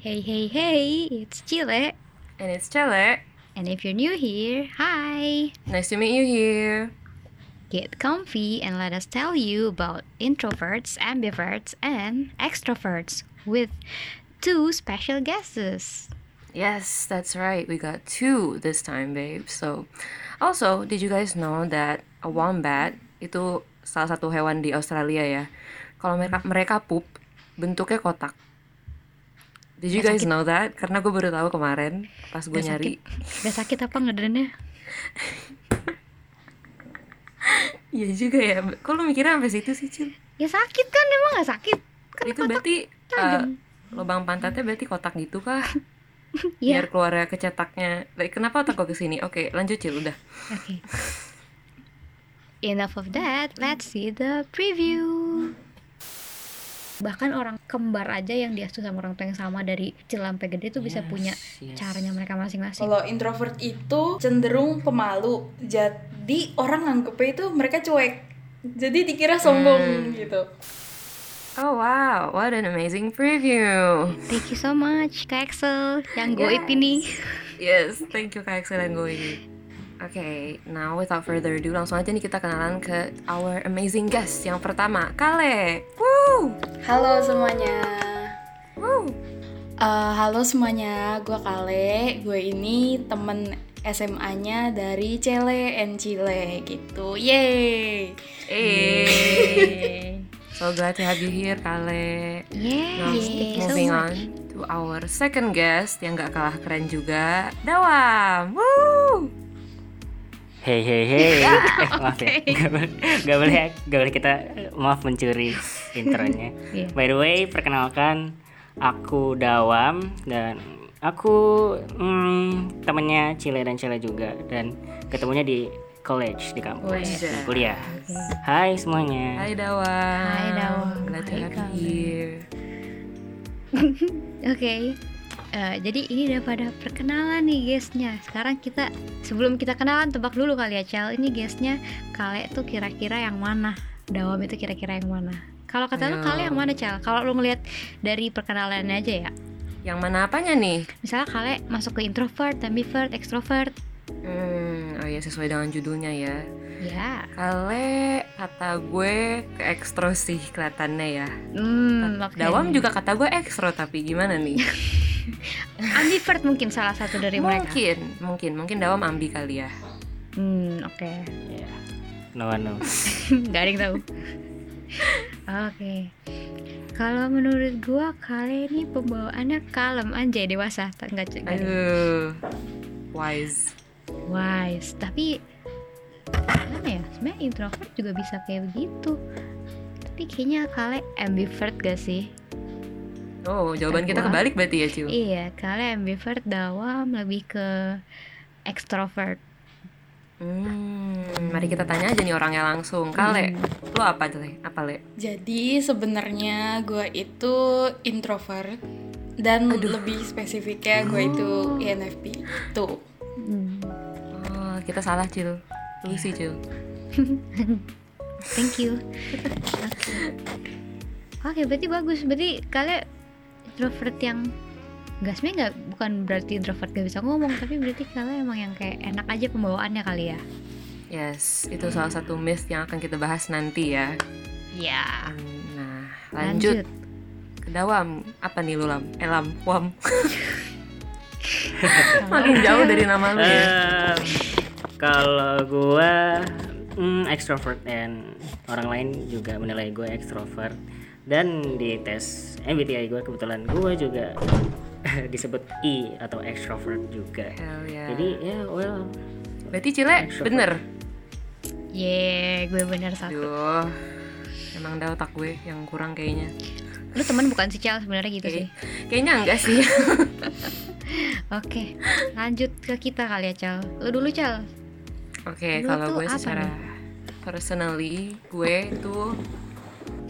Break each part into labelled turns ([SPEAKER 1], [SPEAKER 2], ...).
[SPEAKER 1] Hey, hey, hey, it's Chile.
[SPEAKER 2] And it's Cele.
[SPEAKER 1] And if you're new here, hi.
[SPEAKER 2] Nice to meet you here.
[SPEAKER 1] Get comfy and let us tell you about introverts, ambiverts, and extroverts with two special guests.
[SPEAKER 2] Yes, that's right. We got two this time, babe. So, also, did you guys know that a wombat itu salah satu hewan di Australia ya? Kalau mereka mereka pup bentuknya kotak. Did you
[SPEAKER 1] Gak
[SPEAKER 2] guys
[SPEAKER 1] sakit.
[SPEAKER 2] know that? Karena gue baru tahu kemarin pas gue nyari.
[SPEAKER 1] sakit, gak sakit apa ngedennya?
[SPEAKER 2] Iya juga ya. Kok lu mikirnya sampai situ sih, Cil?
[SPEAKER 1] Ya sakit kan, emang gak sakit? Kan
[SPEAKER 2] Itu berarti
[SPEAKER 1] tajam.
[SPEAKER 2] uh, lubang pantatnya berarti kotak gitu kah?
[SPEAKER 1] Iya.
[SPEAKER 2] Biar keluarnya kecetaknya. Like, kenapa otak gue ke sini? Oke, lanjut Cil, udah.
[SPEAKER 1] Oke. Enough of that, let's see the preview. Bahkan orang kembar aja yang diasuh sama orang tua yang sama dari kecil sampai gede tuh bisa
[SPEAKER 3] Yes,
[SPEAKER 1] punya
[SPEAKER 3] yes.
[SPEAKER 1] caranya mereka masing-masing.
[SPEAKER 4] Kalau introvert itu cenderung pemalu, jadi orang nganggepnya itu mereka cuek. Jadi dikira sombong gitu.
[SPEAKER 2] Oh wow, what an amazing preview.
[SPEAKER 1] Thank you so much Kak Axel yang goib
[SPEAKER 2] Yes.
[SPEAKER 1] ini.
[SPEAKER 2] Yes, thank you Kak Axel and going. Okay, now without further ado, langsung aja nih kita kenalan ke our amazing guest yang pertama, Kale. Woo!
[SPEAKER 4] Halo semuanya.
[SPEAKER 2] Woo!
[SPEAKER 4] Eh, halo semuanya, gue Kale. Gue ini temen SMA-nya dari Cele and Chile gitu. Yeay.
[SPEAKER 2] Hey. So glad to have you here, Kale. Now,
[SPEAKER 1] Yay, so
[SPEAKER 2] moving on to our second guest yang gak kalah keren juga, Dawam. Woo!
[SPEAKER 3] Hey hey hey. eh, maaf ya. Gak, boleh- gak boleh gak boleh kita maaf mencuri intronya.
[SPEAKER 1] Iya.
[SPEAKER 3] By the way, perkenalkan aku Dawam dan aku hmm, temennya Cile dan Cile juga dan ketemunya di college di kampus di kuliah. Hai semuanya.
[SPEAKER 2] Hai Dawam.
[SPEAKER 1] Hai, Dawam.
[SPEAKER 2] Glad to have you here.
[SPEAKER 1] Oke. Eh, jadi ini udah pada perkenalan nih guestnya. Sekarang kita sebelum kita kenalan tebak dulu kali ya Cel. Ini guestnya Kale tuh kira-kira yang mana? Dawam itu kira-kira yang mana? Kalau kata lu. Kale yang mana Cel? Kalau lu ngelihat dari perkenalannya aja ya.
[SPEAKER 2] Yang mana apanya nih?
[SPEAKER 1] Misalnya Kale masuk ke introvert, ambivert, extrovert.
[SPEAKER 2] Hmm, oh ya sesuai dengan judulnya ya.
[SPEAKER 1] Ya.
[SPEAKER 2] Kale kata gue ke ekstro sih kelihatannya ya.
[SPEAKER 1] Hmm, oke.
[SPEAKER 2] Dawam juga kata gue ekstro tapi gimana nih?
[SPEAKER 1] ambivert mungkin salah satu dari mereka.
[SPEAKER 2] mungkin, mungkin, mungkin Dawam ambi kali ya.
[SPEAKER 1] Hmm, oke.
[SPEAKER 3] Ya. No one knows.
[SPEAKER 1] Gak ada yang tahu. Oke. Kalau menurut gua kali ini pembawaannya kalem anjay dewasa, tak enggak ada.
[SPEAKER 2] Aduh, wise.
[SPEAKER 1] Wise, tapi gimana ya? Sebenarnya introvert juga bisa kayak begitu. Tapi kayaknya kali ambivert gak sih?
[SPEAKER 2] Oh, jawaban kita kebalik berarti ya, Cil?
[SPEAKER 1] Iya, kali ambivert dawam lebih ke extrovert.
[SPEAKER 2] Hmm, mari kita tanya aja nih orangnya langsung. Kale, lu apa Le? Apa Le?
[SPEAKER 4] Jadi sebenarnya gue itu introvert dan lebih spesifiknya gue itu INFP. Tuh.
[SPEAKER 1] Hmm,
[SPEAKER 2] Oh, kita salah, Cil. Lu sih, Cil.
[SPEAKER 1] Thank you. Oke, Oke, berarti bagus. Berarti kalian introvert yang nggak sebenarnya nggak bukan berarti introvert gak bisa ngomong, tapi berarti kalian emang yang kayak enak aja pembawaannya kali ya.
[SPEAKER 2] Yes, itu salah satu myth yang akan kita bahas nanti ya.
[SPEAKER 1] Ya.
[SPEAKER 2] Nah, lanjut. Ke Dawam. Apa nih lu, Lam? Eh. Wam. Makin jauh dari nama lu ya.
[SPEAKER 3] Em, kalau gua hmm, extrovert dan orang lain juga menilai gue extrovert dan di tes MBTI gue kebetulan gue juga disebut E atau extrovert juga.
[SPEAKER 2] Hell yeah.
[SPEAKER 3] Jadi ya well
[SPEAKER 2] Berarti Cile
[SPEAKER 3] Extrovert.
[SPEAKER 2] bener.
[SPEAKER 1] Ye, gue bener satu.
[SPEAKER 2] Aduh. Emang dah otak gue yang kurang kayaknya.
[SPEAKER 1] Lu teman bukan si Cal sebenarnya gitu sih.
[SPEAKER 2] Kayak- Kayaknya enggak sih.
[SPEAKER 1] Oke, lanjut ke kita kali ya Cal. Lu dulu Cal.
[SPEAKER 2] Oke,
[SPEAKER 1] Lu
[SPEAKER 2] kalau gue secara
[SPEAKER 1] nih?
[SPEAKER 2] personally gue tuh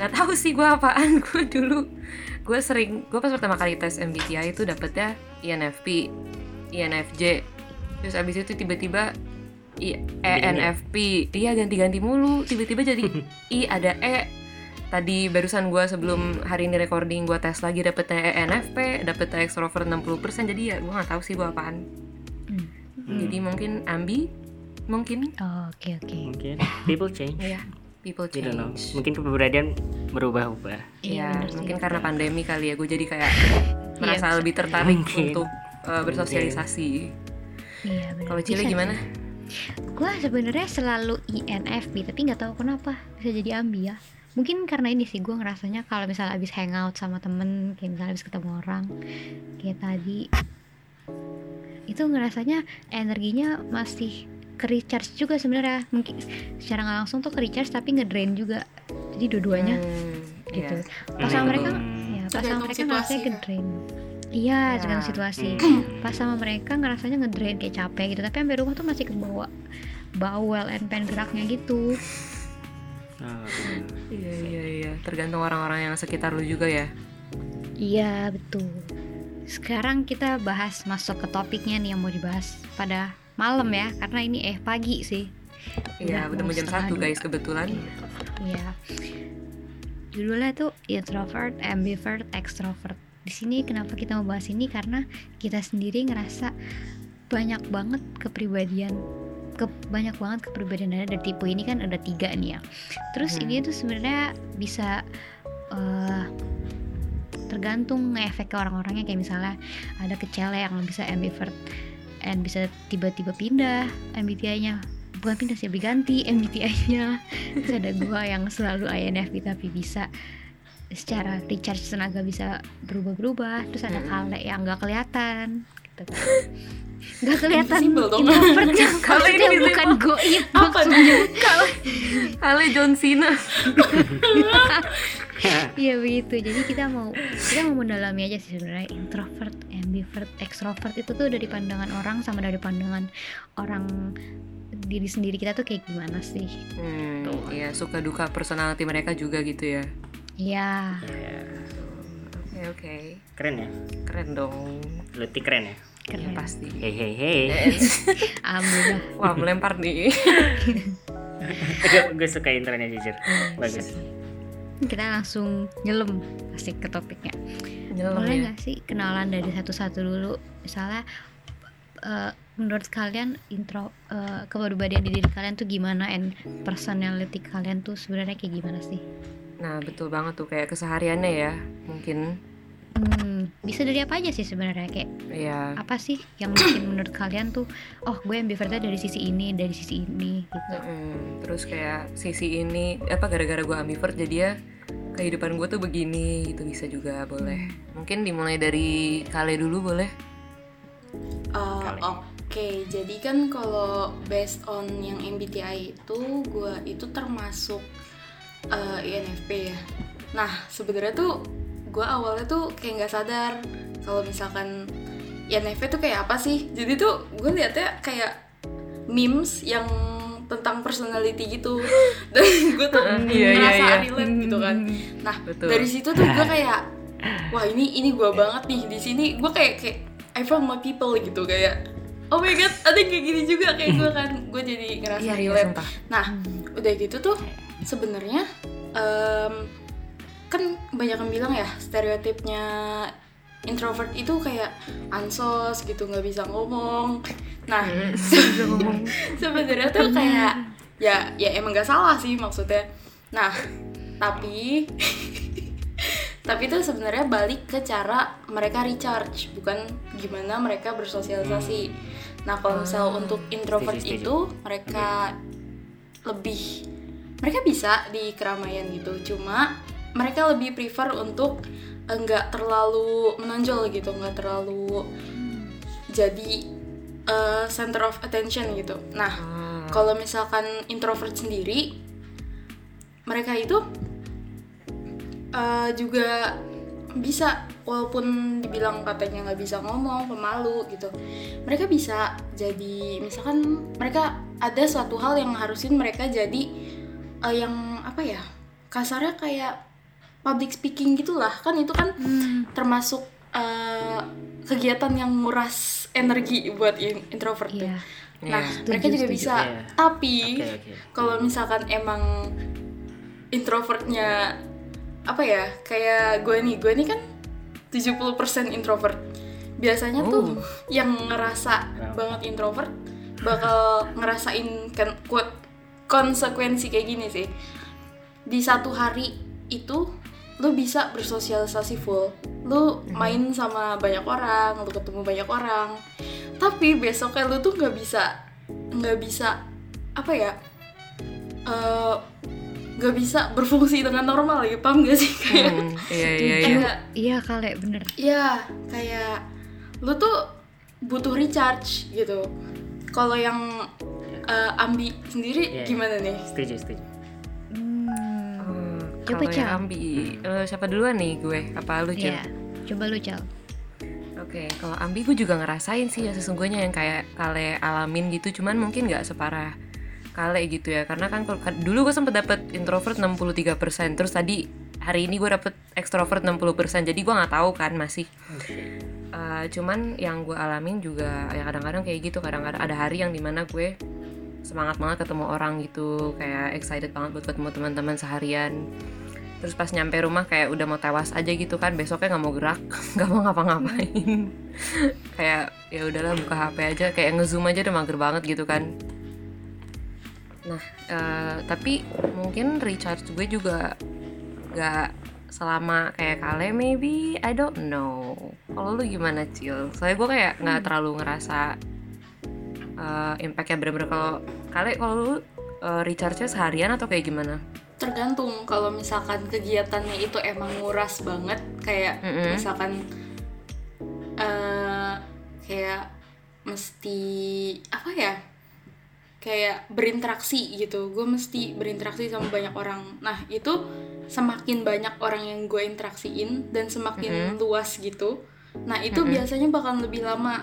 [SPEAKER 2] nggak tahu sih gue apaan. Gue dulu gue sering gue pas pertama kali tes MBTI itu dapetnya INFP INFJ terus abis itu tiba-tiba I, ENFP dia ganti-ganti mulu. Tiba-tiba jadi I ada E. Tadi barusan gue sebelum hari ini recording gue tes lagi dapetnya ENFP dapetnya extrovert 60% jadi ya gue nggak tahu sih gue apaan.
[SPEAKER 1] Hmm.
[SPEAKER 2] jadi mungkin ambi mungkin.
[SPEAKER 1] Oh, Oke oke.
[SPEAKER 3] mungkin. People change.
[SPEAKER 2] Ya people
[SPEAKER 3] you don't know
[SPEAKER 2] change
[SPEAKER 3] mungkin keberadaan berubah-ubah
[SPEAKER 2] ya
[SPEAKER 1] bener sih.
[SPEAKER 2] mungkin karena pandemi kali ya gue jadi kayak merasa
[SPEAKER 1] bisa.
[SPEAKER 2] lebih tertarik
[SPEAKER 3] Mungkin.
[SPEAKER 2] untuk uh, bersosialisasi
[SPEAKER 1] Iya benar.
[SPEAKER 2] kalau Cile gimana
[SPEAKER 1] Gue sebenarnya selalu INFP tapi nggak tahu kenapa bisa jadi ambi ya. Mungkin karena ini sih gue ngerasanya kalau misalnya abis hangout sama temen kayak misalnya abis ketemu orang kayak tadi itu ngerasanya energinya masih ke recharge juga sebenarnya. Mungkin secara nggak langsung tuh ke recharge tapi ngedrain juga. Jadi dua-duanya
[SPEAKER 2] Hmm,
[SPEAKER 1] gitu.
[SPEAKER 2] iya.
[SPEAKER 1] pas sama mereka
[SPEAKER 3] Hmm.
[SPEAKER 1] ya pas sama mereka ngerasanya
[SPEAKER 4] kan?
[SPEAKER 1] ngedrain. Iya
[SPEAKER 2] Ya.
[SPEAKER 1] tergantung situasi. Pas sama mereka ngerasanya ngedrain kayak capek gitu. Tapi sampai rumah tuh masih kebawa bawel and pengen geraknya gitu.
[SPEAKER 3] Oh,
[SPEAKER 2] iya iya iya. Tergantung orang-orang yang sekitar lu juga ya.
[SPEAKER 1] Iya betul. Sekarang kita bahas masuk ke topiknya nih yang mau dibahas pada malam ya karena ini eh pagi sih
[SPEAKER 2] iya udah mau jam satu guys kebetulan
[SPEAKER 1] Iya. Judulnya tuh introvert, ambivert, extrovert. Di sini kenapa kita mau bahas ini karena kita sendiri ngerasa banyak banget kepribadian ke, banyak banget kepribadian ada dari tipe ini kan ada tiga nih ya. Terus
[SPEAKER 2] Hmm.
[SPEAKER 1] ini tuh sebenarnya bisa eh, tergantung ngefek ke orang-orangnya kayak misalnya ada kecele yang bisa ambivert and bisa tiba-tiba pindah MBTI-nya bukan pindah sih berganti MBTI-nya terus ada gua yang selalu INFP tapi bisa secara recharge tenaga bisa berubah-berubah. Terus ada
[SPEAKER 2] Mm-mm.
[SPEAKER 1] Kale yang nggak kelihatan gitu nggak kelihatan introvert kan maksudnya
[SPEAKER 2] invisible.
[SPEAKER 1] bukan goib
[SPEAKER 4] Apa
[SPEAKER 1] maksudnya
[SPEAKER 2] Ale John Cena.
[SPEAKER 1] Iya begitu. Jadi kita mau kita mau mendalami aja sih sebenarnya introvert ambivert extrovert itu tuh dari pandangan orang sama dari pandangan orang diri sendiri kita tuh kayak gimana sih?
[SPEAKER 2] Hmm, iya suka duka personality mereka juga gitu ya.
[SPEAKER 1] Iya.
[SPEAKER 3] Ya,
[SPEAKER 2] oke. Oke
[SPEAKER 3] keren ya?
[SPEAKER 2] Keren dong.
[SPEAKER 3] Luti keren ya
[SPEAKER 2] ya
[SPEAKER 1] keren.
[SPEAKER 2] pasti.
[SPEAKER 3] Hey hey hey.
[SPEAKER 1] Alhamdulillah.
[SPEAKER 2] Wah melempar nih.
[SPEAKER 3] Gue suka intronya jujur. Bagus.
[SPEAKER 1] Kita langsung nyelam asik ke topiknya.
[SPEAKER 2] Nyelam
[SPEAKER 1] boleh
[SPEAKER 2] ya.
[SPEAKER 1] nggak sih kenalan dari satu-satu dulu? Misalnya eh, menurut kalian intro eh, kepribadian diri kalian tuh gimana? And personality kalian tuh sebenarnya kayak gimana sih?
[SPEAKER 2] Nah betul banget tuh kayak kesehariannya ya mungkin
[SPEAKER 1] hmm, bisa dari apa aja sih sebenarnya? Kayak
[SPEAKER 2] ya
[SPEAKER 1] apa sih yang mungkin menurut kalian tuh oh gue ambivertnya dari sisi ini dari sisi ini gitu?
[SPEAKER 2] Mm-mm. terus kayak sisi ini apa gara-gara gue ambivert jadi ya kehidupan gue tuh begini gitu. Bisa juga boleh. Mungkin dimulai dari kale dulu boleh?
[SPEAKER 4] Uh. Oke, jadi kan kalau based on yang MBTI itu, gue itu termasuk uh, INFP ya. Nah, sebenarnya tuh gue awalnya tuh kayak nggak sadar kalau misalkan INFP tuh kayak apa sih. Jadi tuh gue liatnya kayak memes yang tentang personality gitu dan gue tuh
[SPEAKER 2] Iya, iya,
[SPEAKER 4] ngerasa
[SPEAKER 2] iya.
[SPEAKER 4] relate gitu kan. Nah,
[SPEAKER 2] Betul.
[SPEAKER 4] dari situ tuh gue kayak wah ini ini gue banget nih di sini gue kayak kayak I found my people gitu kayak oh my god ada kayak gini juga kayak gue kan gue jadi ngerasa
[SPEAKER 2] iya iya
[SPEAKER 4] relate
[SPEAKER 2] sumpah
[SPEAKER 4] nah udah gitu tuh sebenarnya em, kan banyak yang bilang ya stereotipnya introvert itu kayak ansos gitu nggak bisa ngomong. Nah sebenarnya tuh kayak ya ya emang gak salah sih maksudnya. Nah tapi tapi itu sebenarnya balik ke cara mereka recharge bukan gimana mereka bersosialisasi. Nah kalau misal untuk introvert itu mereka lebih mereka bisa di keramaian gitu. Cuma mereka lebih prefer untuk enggak terlalu menonjol gitu nggak terlalu jadi eh, center of attention gitu. Nah
[SPEAKER 2] Ah,
[SPEAKER 4] kalau misalkan introvert sendiri mereka itu eh, juga bisa walaupun dibilang katanya nggak bisa ngomong pemalu gitu mereka bisa jadi misalkan mereka ada suatu hal yang harusin mereka jadi eh, yang apa ya kasarnya kayak public speaking gitulah kan itu kan
[SPEAKER 1] Hmm,
[SPEAKER 4] termasuk eh, kegiatan yang nguras energi buat in- introvert tuh.
[SPEAKER 1] iya
[SPEAKER 4] Nah,
[SPEAKER 2] Iya.
[SPEAKER 4] mereka
[SPEAKER 1] Setuju,
[SPEAKER 4] juga
[SPEAKER 1] setuju.
[SPEAKER 4] bisa.
[SPEAKER 3] Iya.
[SPEAKER 4] Tapi
[SPEAKER 3] oke oke
[SPEAKER 4] kalau misalkan emang introvertnya apa ya kayak gue nih gue nih kan 70% introvert biasanya tuh
[SPEAKER 2] Oh.
[SPEAKER 4] yang ngerasa
[SPEAKER 3] Wow.
[SPEAKER 4] banget introvert bakal ngerasain kan quote konsekuensi kayak gini sih di satu hari itu lu bisa bersosialisasi full. Lu main sama banyak orang lu ketemu banyak orang. Tapi besoknya lu tuh nggak bisa nggak bisa apa ya eh, nggak bisa berfungsi dengan normal lagi paham gak sih? Kayak
[SPEAKER 2] Hmm, iya iya iya.
[SPEAKER 4] kayak
[SPEAKER 1] iya kali bener.
[SPEAKER 4] Ya kayak lu tuh butuh recharge gitu. Kalau yang eh, ambi sendiri
[SPEAKER 3] Iya, iya.
[SPEAKER 4] gimana nih?
[SPEAKER 3] Setuju setuju.
[SPEAKER 1] hmm.
[SPEAKER 2] Hmm,
[SPEAKER 1] Coba,
[SPEAKER 2] kalau yang
[SPEAKER 1] Cal.
[SPEAKER 2] ambi, eh, siapa duluan nih gue? Apa lu Cil?
[SPEAKER 1] Iya, coba lu cal
[SPEAKER 2] Oke, kalau ambi gue juga ngerasain sih ya sesungguhnya yang kayak kale alamin gitu, cuman mungkin nggak separah kale gitu ya, karena kan kan- dulu gue sempet dapet introvert 63%, terus tadi hari ini gue dapet extrovert 60%, jadi gue nggak tahu kan masih. Eh, cuman yang gue alamin juga ya kadang-kadang kayak gitu, kadang-kadang ada hari yang di mana gue semangat banget ketemu orang gitu, kayak excited banget buat ketemu teman-teman seharian. Terus pas nyampe rumah kayak udah mau tewas aja gitu kan besoknya nggak mau gerak nggak mau ngapa-ngapain. Kayak ya udahlah buka HP aja kayak ngezoom aja udah mager banget gitu kan. Nah eh, tapi mungkin recharge gue juga nggak selama kayak kale maybe? I don't know. Kalau lu gimana cil? Soalnya gue kayak nggak terlalu ngerasa eh, impactnya bener-bener kalau kale kalau lu eh, recharge-nya seharian atau kayak gimana?
[SPEAKER 4] Tergantung. Kalau misalkan kegiatannya itu emang nguras banget kayak
[SPEAKER 2] Mm-mm.
[SPEAKER 4] misalkan eh kayak mesti apa ya? Kayak berinteraksi gitu. Gue mesti berinteraksi sama banyak orang. Nah itu semakin banyak orang yang gue interaksiin dan semakin luas gitu nah itu biasanya bakal lebih lama.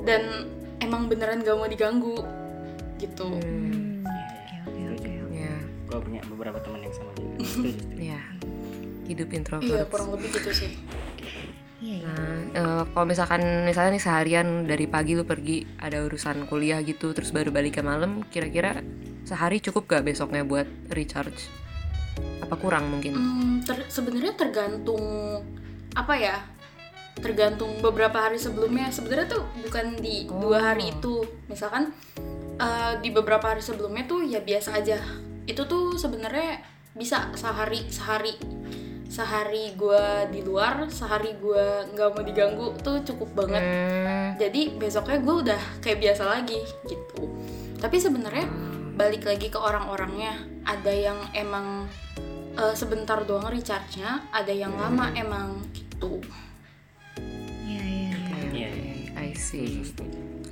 [SPEAKER 4] Dan emang beneran gak mau diganggu. Gitu.
[SPEAKER 1] Hmm, oke oke oke oke.
[SPEAKER 2] ya
[SPEAKER 3] gue punya beberapa teman yang sama juga.
[SPEAKER 2] Ya hidup introvert
[SPEAKER 4] iya kurang lebih gitu sih.
[SPEAKER 1] Iya iya.
[SPEAKER 2] Nah, eh, kalau misalkan misalnya nih seharian dari pagi lu pergi ada urusan kuliah gitu, terus baru balik ke malam, kira-kira sehari cukup gak besoknya buat recharge? Apa kurang mungkin?
[SPEAKER 4] Hmm, ter- sebenarnya tergantung apa ya? Tergantung beberapa hari sebelumnya. Sebenarnya tuh bukan di dua hari itu. Misalkan eh, di beberapa hari sebelumnya tuh ya biasa aja. Itu tuh sebenarnya bisa sehari sehari sehari gua di luar, sehari gua nggak mau diganggu tuh cukup banget.
[SPEAKER 2] Hmm,
[SPEAKER 4] Jadi besoknya gue udah kayak biasa lagi gitu. Tapi sebenarnya balik lagi ke orang-orangnya. Ada yang emang eh, sebentar doang recharge-nya, ada yang lama emang gitu.
[SPEAKER 2] See.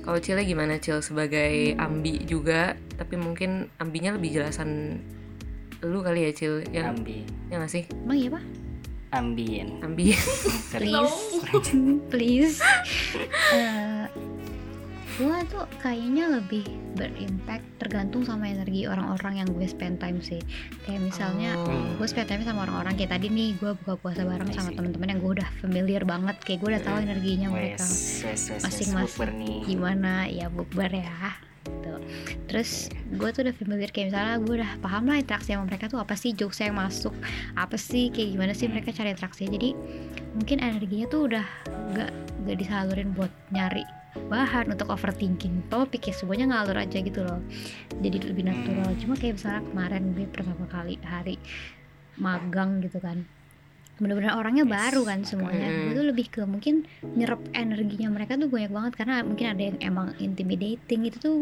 [SPEAKER 2] Kalau Cile gimana Cil sebagai ambi juga, tapi mungkin ambinya lebih jelasan lu kali ya Cil, yang
[SPEAKER 3] ambi.
[SPEAKER 2] ya nggak sih?
[SPEAKER 1] emang iya pak?
[SPEAKER 3] Ambien.
[SPEAKER 2] Ambi.
[SPEAKER 3] Serius.
[SPEAKER 1] please. Eh, gua tuh kayaknya lebih berimpact tergantung sama energi orang-orang yang gue spend time sih. Kayak misalnya
[SPEAKER 2] Oh.
[SPEAKER 1] gue spend time sama orang-orang kayak tadi nih gue buka puasa bareng
[SPEAKER 3] I
[SPEAKER 1] sama teman-teman yang gue udah familiar banget kayak gue udah tahu energinya mereka. Masing-masing gimana? Ya bukber ya gitu. terus gue tuh udah familiar kayak misalnya gue udah paham lah interaksi sama mereka tuh apa sih jokes yang masuk apa sih kayak gimana sih mereka cari interaksi jadi mungkin energinya tuh udah gak gak disalurin buat nyari bahan untuk overthinking. Tau pikir semuanya ngalur aja gitu loh. Jadi lebih natural. Cuma kayak misalnya kemarin gue pertama kali hari magang gitu kan. Bener-bener orangnya
[SPEAKER 3] Yes,
[SPEAKER 1] baru kan semuanya. gue tuh lebih ke mungkin nyerap energinya mereka tuh banyak banget. Karena mungkin ada yang emang intimidating itu tuh.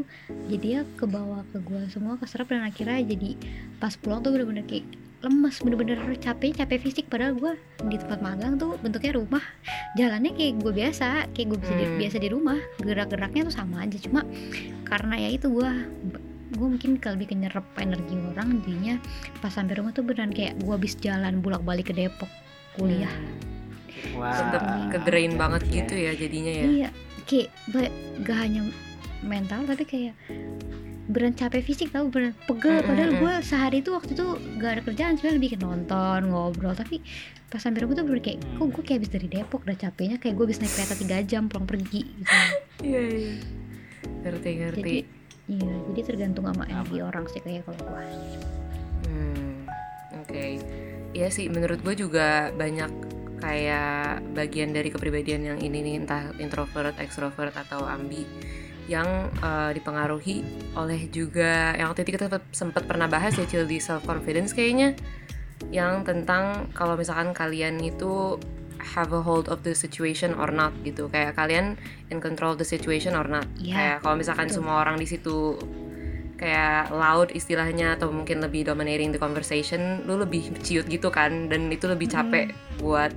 [SPEAKER 1] Jadi ya ke bawah ke gue semua keserap dan akhirnya jadi pas pulang tuh bener-bener kayak lemes bener-bener capek capek fisik. Padahal gue di tempat magang tuh bentuknya rumah. Jalannya kayak gue biasa kayak gue bisa di,
[SPEAKER 2] Hmm.
[SPEAKER 1] biasa di rumah. Gerak-geraknya tuh sama aja. Cuma karena ya itu gue gue mungkin kalau lebih ke nyerap energi orang. Jadinya pas sampai rumah tuh beneran kayak gue habis jalan bolak-balik ke Depok kuliah.
[SPEAKER 3] Wah.
[SPEAKER 2] Tetep ke drain banget gitu ya jadinya ya.
[SPEAKER 1] Iya, kayak gak hanya mental tapi kayak beneran capek fisik tau beneran pegel.
[SPEAKER 2] Mm,
[SPEAKER 1] padahal gue sehari itu waktu itu gak ada kerjaan sebenarnya lebih ke nonton ngobrol. Tapi pas sampai rumah tuh bener kayak kok gue kayak habis dari Depok udah capeknya kayak gue habis naik kereta 3 jam pulang pergi gitu.
[SPEAKER 2] Iya iya. Ngerti ngerti.
[SPEAKER 1] jadi iya jadi tergantung sama energi orang sih kayak kalau gue
[SPEAKER 2] Hmm, oke. Iya sih, menurut gue juga banyak kayak bagian dari kepribadian yang ini nih entah introvert, extrovert atau ambi yang uh, dipengaruhi oleh juga yang waktu itu kita sempat pernah bahas ya Cil di self confidence kayaknya yang tentang kalau misalkan kalian itu have a hold of the situation or not gitu. Kayak kalian in control the situation or not.
[SPEAKER 1] Iya,
[SPEAKER 2] kayak kalau misalkan
[SPEAKER 1] betul.
[SPEAKER 2] semua orang di situ kayak loud istilahnya atau mungkin lebih dominating the conversation lu lebih ciut gitu kan dan itu lebih capek buat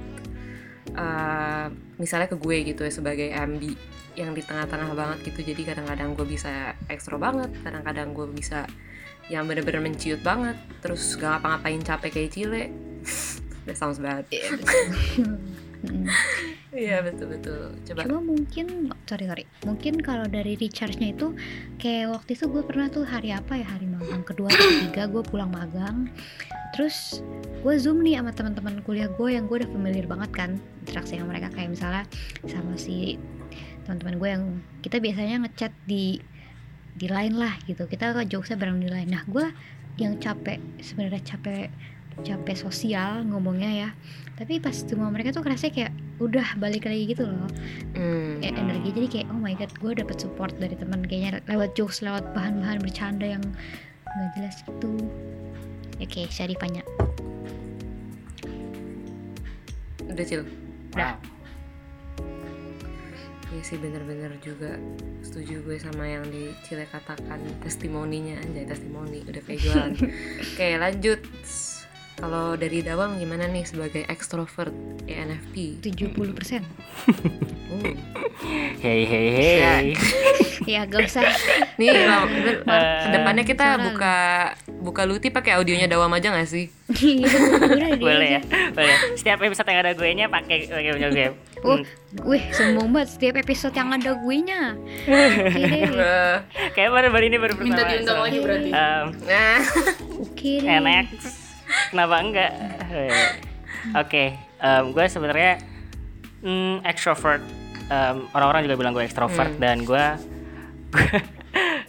[SPEAKER 2] uh, misalnya ke gue gitu ya sebagai ambi yang di tengah-tengah banget gitu. Jadi kadang-kadang gue bisa ekstro banget kadang-kadang gue bisa yang bener-bener menciut banget terus gak ngapa-ngapain capek kayak cile. That sounds bad.
[SPEAKER 1] Mm.
[SPEAKER 2] iya betul-betul. Coba.
[SPEAKER 1] Cuma mungkin sorry sorry. Mungkin kalau dari recharge-nya itu kayak waktu itu gue pernah tuh hari apa ya? Hari magang kedua atau ketiga gue pulang magang. Terus gue zoom nih sama teman-teman kuliah gue yang gue udah familiar banget kan interaksi sama mereka. Kayak misalnya sama si teman-teman gue yang kita biasanya ngechat di di line lah gitu. Kita jokesnya bareng di line. Nah gue yang capek sebenarnya capek capek sosial ngomongnya ya. Tapi pas semua mereka tuh kerasa kayak udah balik lagi gitu loh.
[SPEAKER 2] Hmm.
[SPEAKER 1] kayak energi. Jadi kayak oh my god gue dapet support dari teman. Kayaknya lewat jokes lewat bahan-bahan bercanda yang nggak jelas gitu. Oke saya ditanya
[SPEAKER 2] udah cil?
[SPEAKER 1] Udah.
[SPEAKER 2] Iya sih bener-bener juga. Setuju gue sama yang di Cile katakan testimoninya. Anjay testimoni udah kayak jualan. Oke lanjut. Kalau dari Dawang gimana nih sebagai extrovert ENFP
[SPEAKER 1] 70%
[SPEAKER 2] uh.
[SPEAKER 3] Hei hei hei.
[SPEAKER 1] ya. Gak usah.
[SPEAKER 2] Nih.
[SPEAKER 3] Eh,
[SPEAKER 2] ke
[SPEAKER 1] depannya kita
[SPEAKER 2] buka buka Luti pakai audionya Dawam aja gak sih?
[SPEAKER 1] Iya,
[SPEAKER 3] Boleh
[SPEAKER 1] aja.
[SPEAKER 3] ya, boleh. Setiap episode yang ada gue nya pakai pakai punya gue.
[SPEAKER 1] oh
[SPEAKER 3] Hmm.
[SPEAKER 1] wih sombong banget setiap episode yang ada gue nya
[SPEAKER 3] Kayak baru baru ini baru pertama.
[SPEAKER 4] Minta diundang lagi berarti.
[SPEAKER 2] nah,
[SPEAKER 1] oke
[SPEAKER 3] enak. Kenapa enggak? Oke, gue sebenarnya mm, extrovert. Orang-orang juga bilang gue extrovert dan gue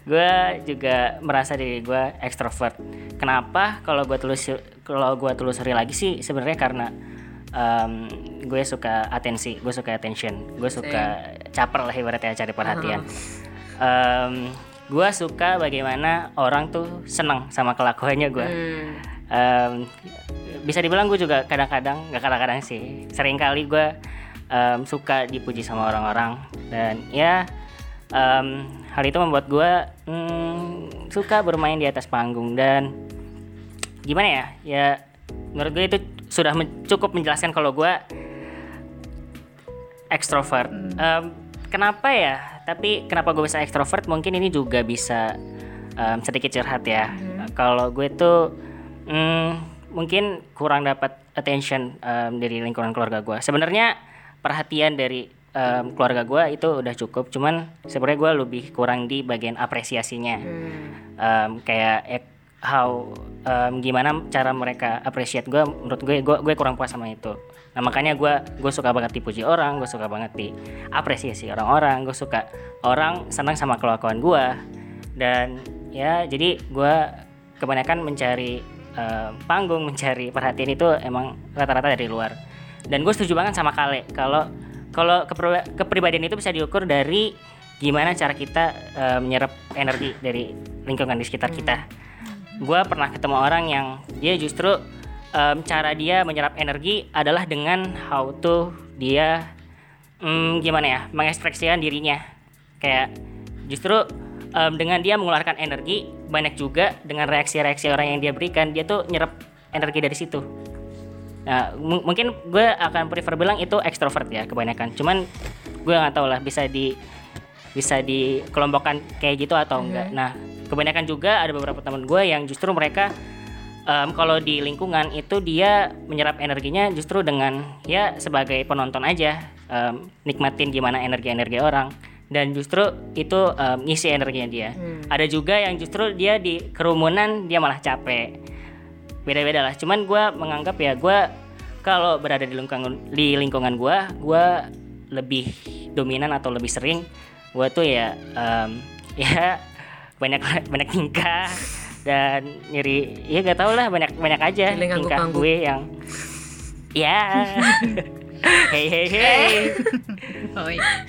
[SPEAKER 3] gue juga merasa diri gue extrovert. Kenapa? Kalau gue tulus kalau gue telusuri lagi sih sebenarnya karena em, gue suka atensi, gue suka attention, gue suka caper lah ibaratnya cari perhatian. Em, gue suka bagaimana orang tuh senang sama kelakuannya gue.
[SPEAKER 2] hmm,
[SPEAKER 3] Em, bisa dibilang gue juga kadang-kadang nggak kadang-kadang sih sering kali gue em, suka dipuji sama orang-orang dan ya em, hal itu membuat gue mm, suka bermain di atas panggung dan gimana ya ya menurut gue itu sudah men- cukup menjelaskan kalau gue ekstrovert. Em, kenapa ya? Tapi kenapa gue bisa ekstrovert? Mungkin ini juga bisa em, sedikit curhat ya. Kalau gue tuh mm, mungkin kurang dapat attention em, dari lingkungan keluarga gue sebenarnya perhatian dari em, keluarga gue itu udah cukup cuman sebenarnya gue lebih kurang di bagian apresiasinya. Em, kayak eh, how em, gimana cara mereka appreciate gue menurut gue gue gue kurang puas sama itu. Nah makanya gue gue suka banget dipuji orang gue suka banget diapresiasi orang-orang gue suka orang senang sama kelakuan gue dan ya jadi gue kebanyakan mencari em, panggung mencari perhatian itu emang rata-rata dari luar. Dan gue setuju banget sama Kale kalau kalau kepri- kepribadian itu bisa diukur dari gimana cara kita eh, menyerap energi dari lingkungan di sekitar kita. Gue pernah ketemu orang yang dia justru em, cara dia menyerap energi adalah dengan how to dia mm, gimana ya mengekspresikan dirinya. Kayak justru em, dengan dia mengeluarkan energi banyak juga dengan reaksi-reaksi orang yang dia berikan dia tuh nyerap energi dari situ. Nah, mu- mungkin gue akan prefer bilang itu ekstrovert ya kebanyakan. Cuman gue nggak tahu lah bisa di bisa dikelompokkan kayak gitu atau enggak. Nah, kebanyakan juga ada beberapa teman gue yang justru mereka em, kalau di lingkungan itu dia menyerap energinya justru dengan ya sebagai penonton aja em, nikmatin gimana energi-energi orang dan justru itu em, ngisi energinya dia. Ada juga yang justru dia di kerumunan dia malah capek beda-beda lah. Cuman gue menganggap ya gue kalau berada di lingkungan di lingkungan gue gue lebih dominan atau lebih sering gue tuh ya em, ya banyak banyak tingkah dan nyeri ya gak tau lah banyak banyak aja
[SPEAKER 2] Feeling
[SPEAKER 3] tingkah gue yang ya. Hey hey hey.
[SPEAKER 1] Oh iya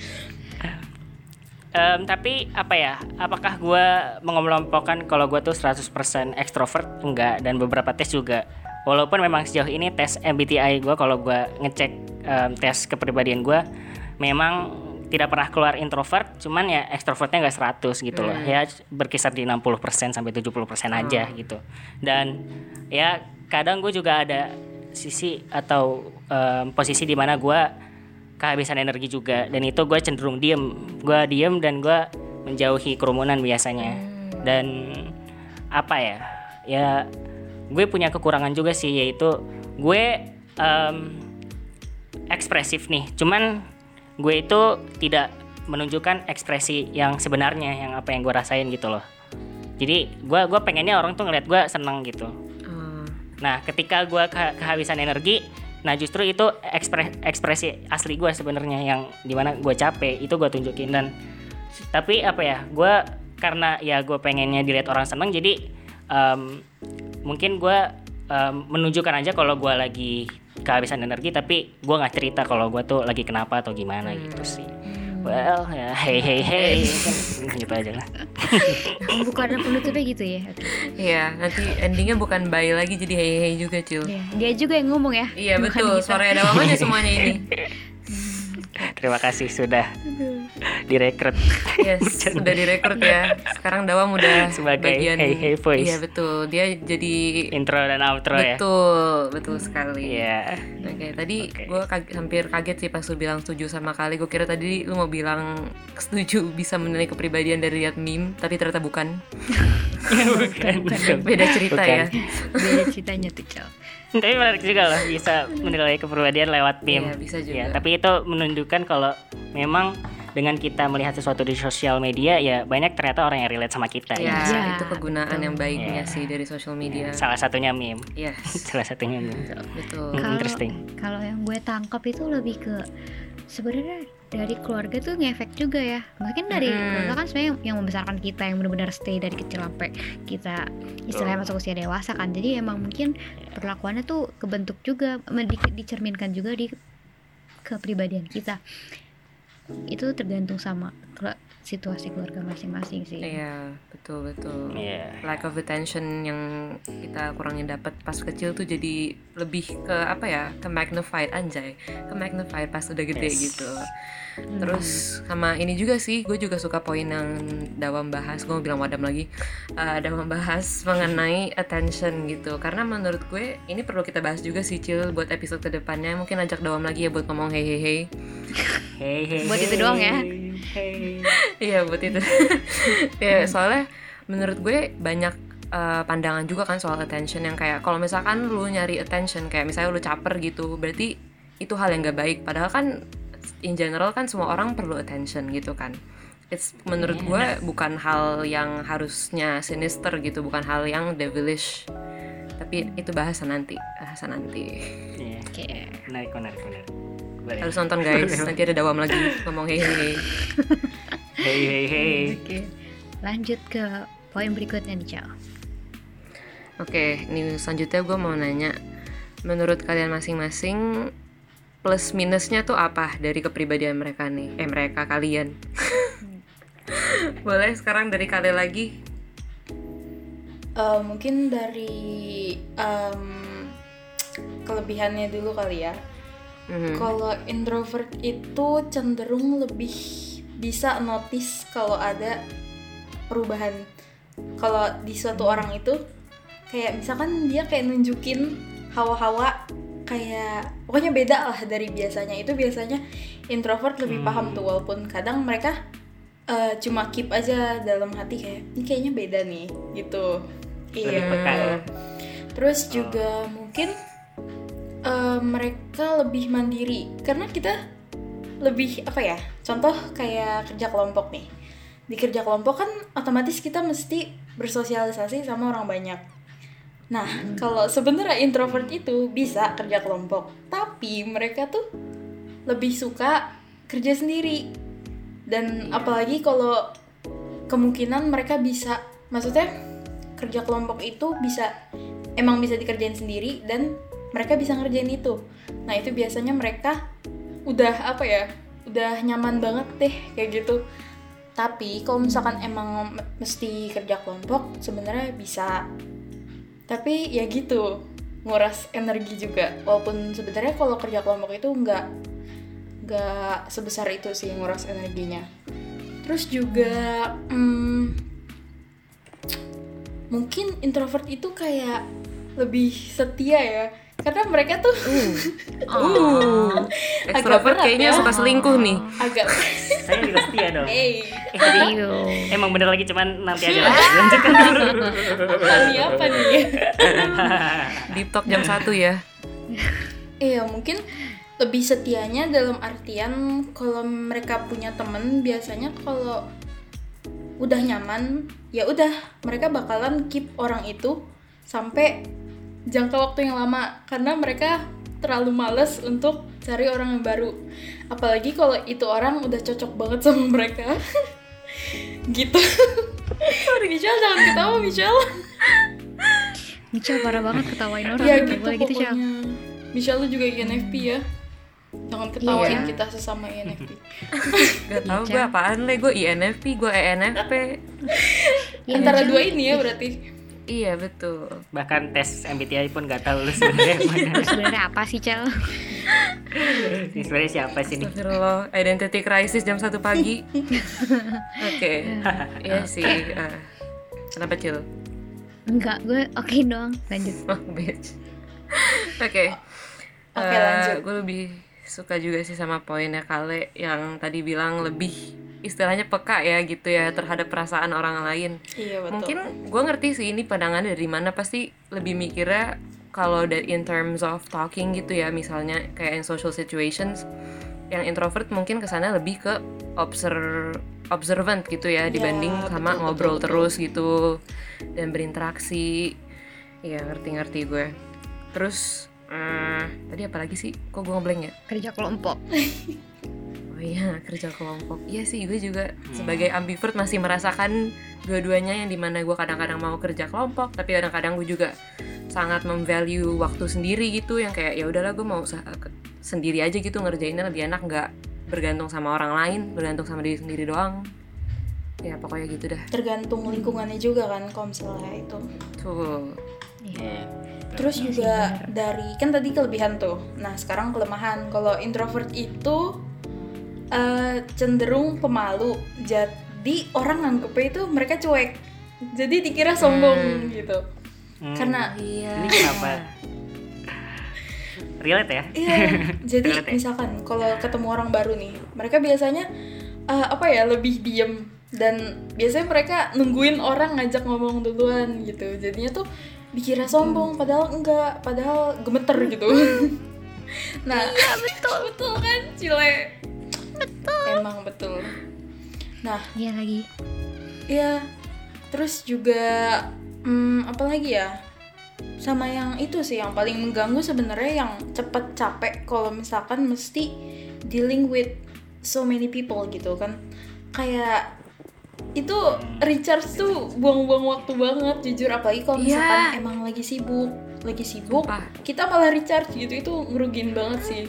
[SPEAKER 3] Em, tapi apa ya? Apakah gue mengelompokkan kalau gue tuh 100% ekstrovert enggak dan beberapa tes juga. Walaupun memang sejauh ini tes MBTI gue kalau gue ngecek em, tes kepribadian gue memang tidak pernah keluar introvert cuman ya ekstrovertnya nggak 100 gitu loh. Ya berkisar di 60% sampai 70% aja gitu. Dan ya kadang gue juga ada sisi atau em, posisi di mana gue kehabisan energi juga. Dan itu gue cenderung diem. Gue diem dan gue menjauhi kerumunan biasanya. Dan apa ya? Ya gue punya kekurangan juga sih yaitu gue em, ekspresif nih. Cuman gue itu tidak menunjukkan ekspresi yang sebenarnya yang apa yang gue rasain gitu loh. Jadi gue gua pengennya orang tuh ngeliat gue seneng gitu.
[SPEAKER 2] Oh,
[SPEAKER 3] Nah, ketika gua ke- kehabisan energi, nah justru itu ekspre- ekspresi asli gua sebenarnya yang di mana gue capek itu gue tunjukin dan tapi apa ya, gua karena ya gue pengennya dilihat orang seneng jadi em, mungkin gua em, menunjukkan aja kalau gua lagi kehabisan energi tapi gua nggak cerita kalau gua tuh lagi kenapa atau gimana gitu sih. Well, ya hey hey hey kan gitu aja lah.
[SPEAKER 1] bukan ada penutupnya gitu ya.
[SPEAKER 2] Iya, nanti endingnya bukan bye lagi jadi hey hey juga cil.
[SPEAKER 1] Iya, dia juga yang ngomong ya
[SPEAKER 2] Iya betul, suaranya ada mamanya semuanya ini.
[SPEAKER 3] Terima kasih sudah direkrut.
[SPEAKER 2] Yes, udah direkrut ya. Sekarang Dawam udah
[SPEAKER 3] Sebagai
[SPEAKER 2] bagian
[SPEAKER 3] Hey Hey Voice.
[SPEAKER 2] Iya betul, dia jadi
[SPEAKER 3] Intro dan outro ya.
[SPEAKER 2] betul, betul sekali.
[SPEAKER 3] Iya.
[SPEAKER 2] Oke, tadi
[SPEAKER 3] Oke.
[SPEAKER 2] gue hampir kaget sih pas lu bilang setuju sama kali. Gue kira tadi lu mau bilang setuju bisa menilai kepribadian dari lihat meme, tapi ternyata bukan.
[SPEAKER 3] bukan, bukan.
[SPEAKER 2] Beda cerita
[SPEAKER 3] Bukan.
[SPEAKER 2] ya.
[SPEAKER 1] beda ceritanya tuh
[SPEAKER 3] Tapi menarik juga loh bisa menilai kepribadian lewat meme.
[SPEAKER 2] Iya, bisa juga.
[SPEAKER 3] Ya, tapi itu menunjukkan kalau memang dengan kita melihat sesuatu di sosial media ya banyak ternyata orang yang relate sama kita
[SPEAKER 2] Ya,
[SPEAKER 1] Iya,
[SPEAKER 2] itu kegunaan yang baiknya
[SPEAKER 3] Iya.
[SPEAKER 2] sih dari social media.
[SPEAKER 3] Salah satunya meme.
[SPEAKER 2] Yes,
[SPEAKER 3] Salah satunya meme.
[SPEAKER 2] betul.
[SPEAKER 3] Hmm,
[SPEAKER 1] Kalau-
[SPEAKER 3] interesting.
[SPEAKER 1] kalau yang gue tangkap itu lebih ke sebenarnya dari keluarga tuh ngefek juga ya mungkin dari
[SPEAKER 2] Mm-mm.
[SPEAKER 1] keluarga kan sebenarnya yang, yang membesarkan kita yang benar-benar stay dari kecil sampai kita istilahnya masuk usia dewasa kan jadi emang mungkin perlakuannya tuh kebentuk juga di- dicerminkan juga di kepribadian kita itu tergantung sama situasi keluarga masing-masing sih
[SPEAKER 2] Iya, betul betul.
[SPEAKER 3] Iya.
[SPEAKER 2] Lack of attention yang kita kurangnya dapat pas kecil tuh jadi lebih ke apa ya? Ke magnified anjay. Ke magnified pas udah gede
[SPEAKER 3] Yes.
[SPEAKER 2] gitu. Terus sama ini juga sih, gue juga suka poin yang Dawam bahas. Gue mau bilang Wadam lagi. Eh, Dawam bahas mengenai attention gitu. Karena menurut gue ini perlu kita bahas juga sih Cil buat episode ke depannya. Mungkin ajak Dawam lagi ya buat ngomong hey hey hey.
[SPEAKER 3] Hey, hey,
[SPEAKER 1] Buat itu doang ya?
[SPEAKER 3] Hey.
[SPEAKER 2] Iya buat itu. ya soalnya menurut gue banyak eh, pandangan juga kan soal attention yang kayak kalau misalkan lu nyari attention kayak misalnya lu caper gitu, berarti itu hal yang gak baik. Padahal kan in general kan semua orang perlu attention gitu kan. It's menurut gue bukan hal yang harusnya sinister gitu, bukan hal yang devilish. Tapi itu bahasan nanti, bahasan nanti.
[SPEAKER 3] Iya.
[SPEAKER 1] Oke.
[SPEAKER 3] Menarik, menarik, menarik. Boleh.
[SPEAKER 2] Harus nonton guys, nanti ada dawam lagi ngomong hey hey. hey.
[SPEAKER 3] Hey, hey, hey.
[SPEAKER 1] Oke. lanjut ke poin berikutnya nih Cal
[SPEAKER 2] Oke, ini selanjutnya gue mau nanya, menurut kalian masing-masing plus minusnya tuh apa dari kepribadian mereka nih? Eh mereka kalian. Boleh sekarang dari kalian lagi?
[SPEAKER 4] Eh, mungkin dari em, kelebihannya dulu kali ya.
[SPEAKER 2] Mhm.
[SPEAKER 4] Kalau introvert itu cenderung lebih bisa notice kalau ada perubahan. Kalau di suatu orang itu kayak misalkan dia kayak nunjukin hawa-hawa kayak pokoknya beda lah dari biasanya. Itu biasanya introvert lebih paham tuh walaupun kadang mereka eh, cuma keep aja dalam hati kayak ini kayaknya beda nih gitu.
[SPEAKER 3] Lebih peka ya.
[SPEAKER 4] Terus juga mungkin eh, mereka lebih mandiri karena kita lebih apa ya? Contoh kayak kerja kelompok nih. Di kerja kelompok kan otomatis kita mesti bersosialisasi sama orang banyak. Nah, kalau sebenarnya introvert itu bisa kerja kelompok, tapi mereka tuh lebih suka kerja sendiri. Dan apalagi kalau kemungkinan mereka bisa maksudnya kerja kelompok itu bisa emang bisa dikerjain sendiri dan mereka bisa ngerjain itu. Nah itu biasanya mereka udah apa ya udah nyaman banget deh kayak gitu. Tapi kalau misalkan emang me- mesti kerja kelompok sebenarnya bisa tapi ya gitu nguras energi juga. Walaupun sebenarnya kalau kerja kelompok itu nggak nggak sebesar itu sih nguras energinya. Terus juga hmm, mungkin introvert itu kayak lebih setia ya karena mereka tuh
[SPEAKER 2] Uh, extrovert
[SPEAKER 4] berat
[SPEAKER 2] kayaknya
[SPEAKER 4] ya.
[SPEAKER 2] suka selingkuh nih.
[SPEAKER 4] agak
[SPEAKER 3] Saya juga setia dong.
[SPEAKER 4] hey
[SPEAKER 3] Eh, jadi emang bener lagi cuman nanti aja lah. Lanjutkan dulu.
[SPEAKER 4] ini apa nih
[SPEAKER 2] Deep talk jam 1 ya.
[SPEAKER 4] Iya mungkin lebih setianya dalam artian kalau mereka punya temen biasanya kalau udah nyaman ya udah mereka bakalan keep orang itu sampai jangka waktu yang lama karena mereka terlalu males untuk cari orang yang baru. Apalagi kalau itu orang udah cocok banget sama mereka. Gitu. Sorry Michelle jangan ketawa Michelle.
[SPEAKER 1] Michelle parah banget ketawain orang.
[SPEAKER 4] Ya gitu
[SPEAKER 1] boleh
[SPEAKER 4] pokoknya.
[SPEAKER 1] Chel.
[SPEAKER 4] Michelle lu juga INFP ya. Jangan ketawain
[SPEAKER 1] Iya.
[SPEAKER 4] kita sesama INFP
[SPEAKER 2] Gak tau
[SPEAKER 1] Iya,
[SPEAKER 2] gue apaan le, gue INFP, gue ENFP.
[SPEAKER 1] Iya,
[SPEAKER 4] antara
[SPEAKER 1] Chel.
[SPEAKER 4] dua ini ya berarti
[SPEAKER 2] Iya betul.
[SPEAKER 3] Bahkan tes MBTI pun gak tahu lu sebenarnya
[SPEAKER 1] sebenarnya apa sih Cel?
[SPEAKER 3] Ini sebenarnya siapa sih nih?
[SPEAKER 2] Astagfirullah, identity crisis jam 1 pagi. Oke, iya sih. ah. kenapa cil?
[SPEAKER 1] Enggak, gue oke dong. Lanjut.
[SPEAKER 2] Oh, bitch. Oke.
[SPEAKER 4] Oke,
[SPEAKER 2] Eh,
[SPEAKER 4] lanjut.
[SPEAKER 2] Gue lebih suka juga sih sama poinnya Kale yang tadi bilang lebih istilahnya peka ya gitu ya terhadap perasaan orang lain.
[SPEAKER 4] iya betul.
[SPEAKER 2] Mungkin gue ngerti sih ini pandangan dari mana. Pasti lebih mikirnya kalau dari in terms of talking gitu ya misalnya kayak in social situations yang introvert mungkin ke sana lebih ke observe observant gitu ya dibanding sama
[SPEAKER 4] betul,
[SPEAKER 2] ngobrol
[SPEAKER 4] betul, betul.
[SPEAKER 2] terus gitu dan berinteraksi. Ya ngerti-ngerti gue. Terus eh, tadi apa lagi sih? Kok gue ngeblank ya?
[SPEAKER 1] Kerja kelompok.
[SPEAKER 2] Oh iya, kerja kelompok. Iya sih, gue juga sebagai ambivert masih merasakan dua-duanya yang di mana gue kadang-kadang mau kerja kelompok, tapi kadang-kadang gue juga sangat memvalue waktu sendiri gitu, yang kayak ya udahlah gue mau sendiri aja gitu ngerjainnya lebih enak, nggak bergantung sama orang lain, bergantung sama diri sendiri doang. Ya pokoknya gitu dah.
[SPEAKER 4] tergantung lingkungannya juga kan kalau misalnya itu
[SPEAKER 2] Tuh.
[SPEAKER 1] Iya.
[SPEAKER 4] terus juga dari kan tadi kelebihan tuh nah sekarang kelemahan kalau introvert itu eh, cenderung pemalu jadi orang nganggepnya itu mereka cuek jadi dikira sombong gitu
[SPEAKER 3] Hmm,
[SPEAKER 4] karena
[SPEAKER 3] ini kenapa? Relate ya?
[SPEAKER 4] Iya, jadi
[SPEAKER 3] Relate ya?
[SPEAKER 4] misalkan kalau ketemu orang baru nih, mereka biasanya eh, apa ya lebih diem dan biasanya mereka nungguin orang ngajak ngomong duluan gitu. Jadinya tuh dikira sombong, padahal enggak, padahal gemeter gitu. nah, iya betul betul kan, Cile. Emang betul. Nah,
[SPEAKER 1] Iya lagi.
[SPEAKER 4] Iya. Terus juga hmm, apa lagi ya? Sama yang itu sih yang paling mengganggu sebenarnya yang cepet capek kalau misalkan mesti dealing with so many people gitu kan. Kayak itu recharge tuh buang-buang waktu banget jujur apalagi kalau misalkan
[SPEAKER 2] Iya.
[SPEAKER 4] emang lagi sibuk lagi sibuk
[SPEAKER 2] Sumpah.
[SPEAKER 4] kita malah recharge gitu itu ngerugiin banget sih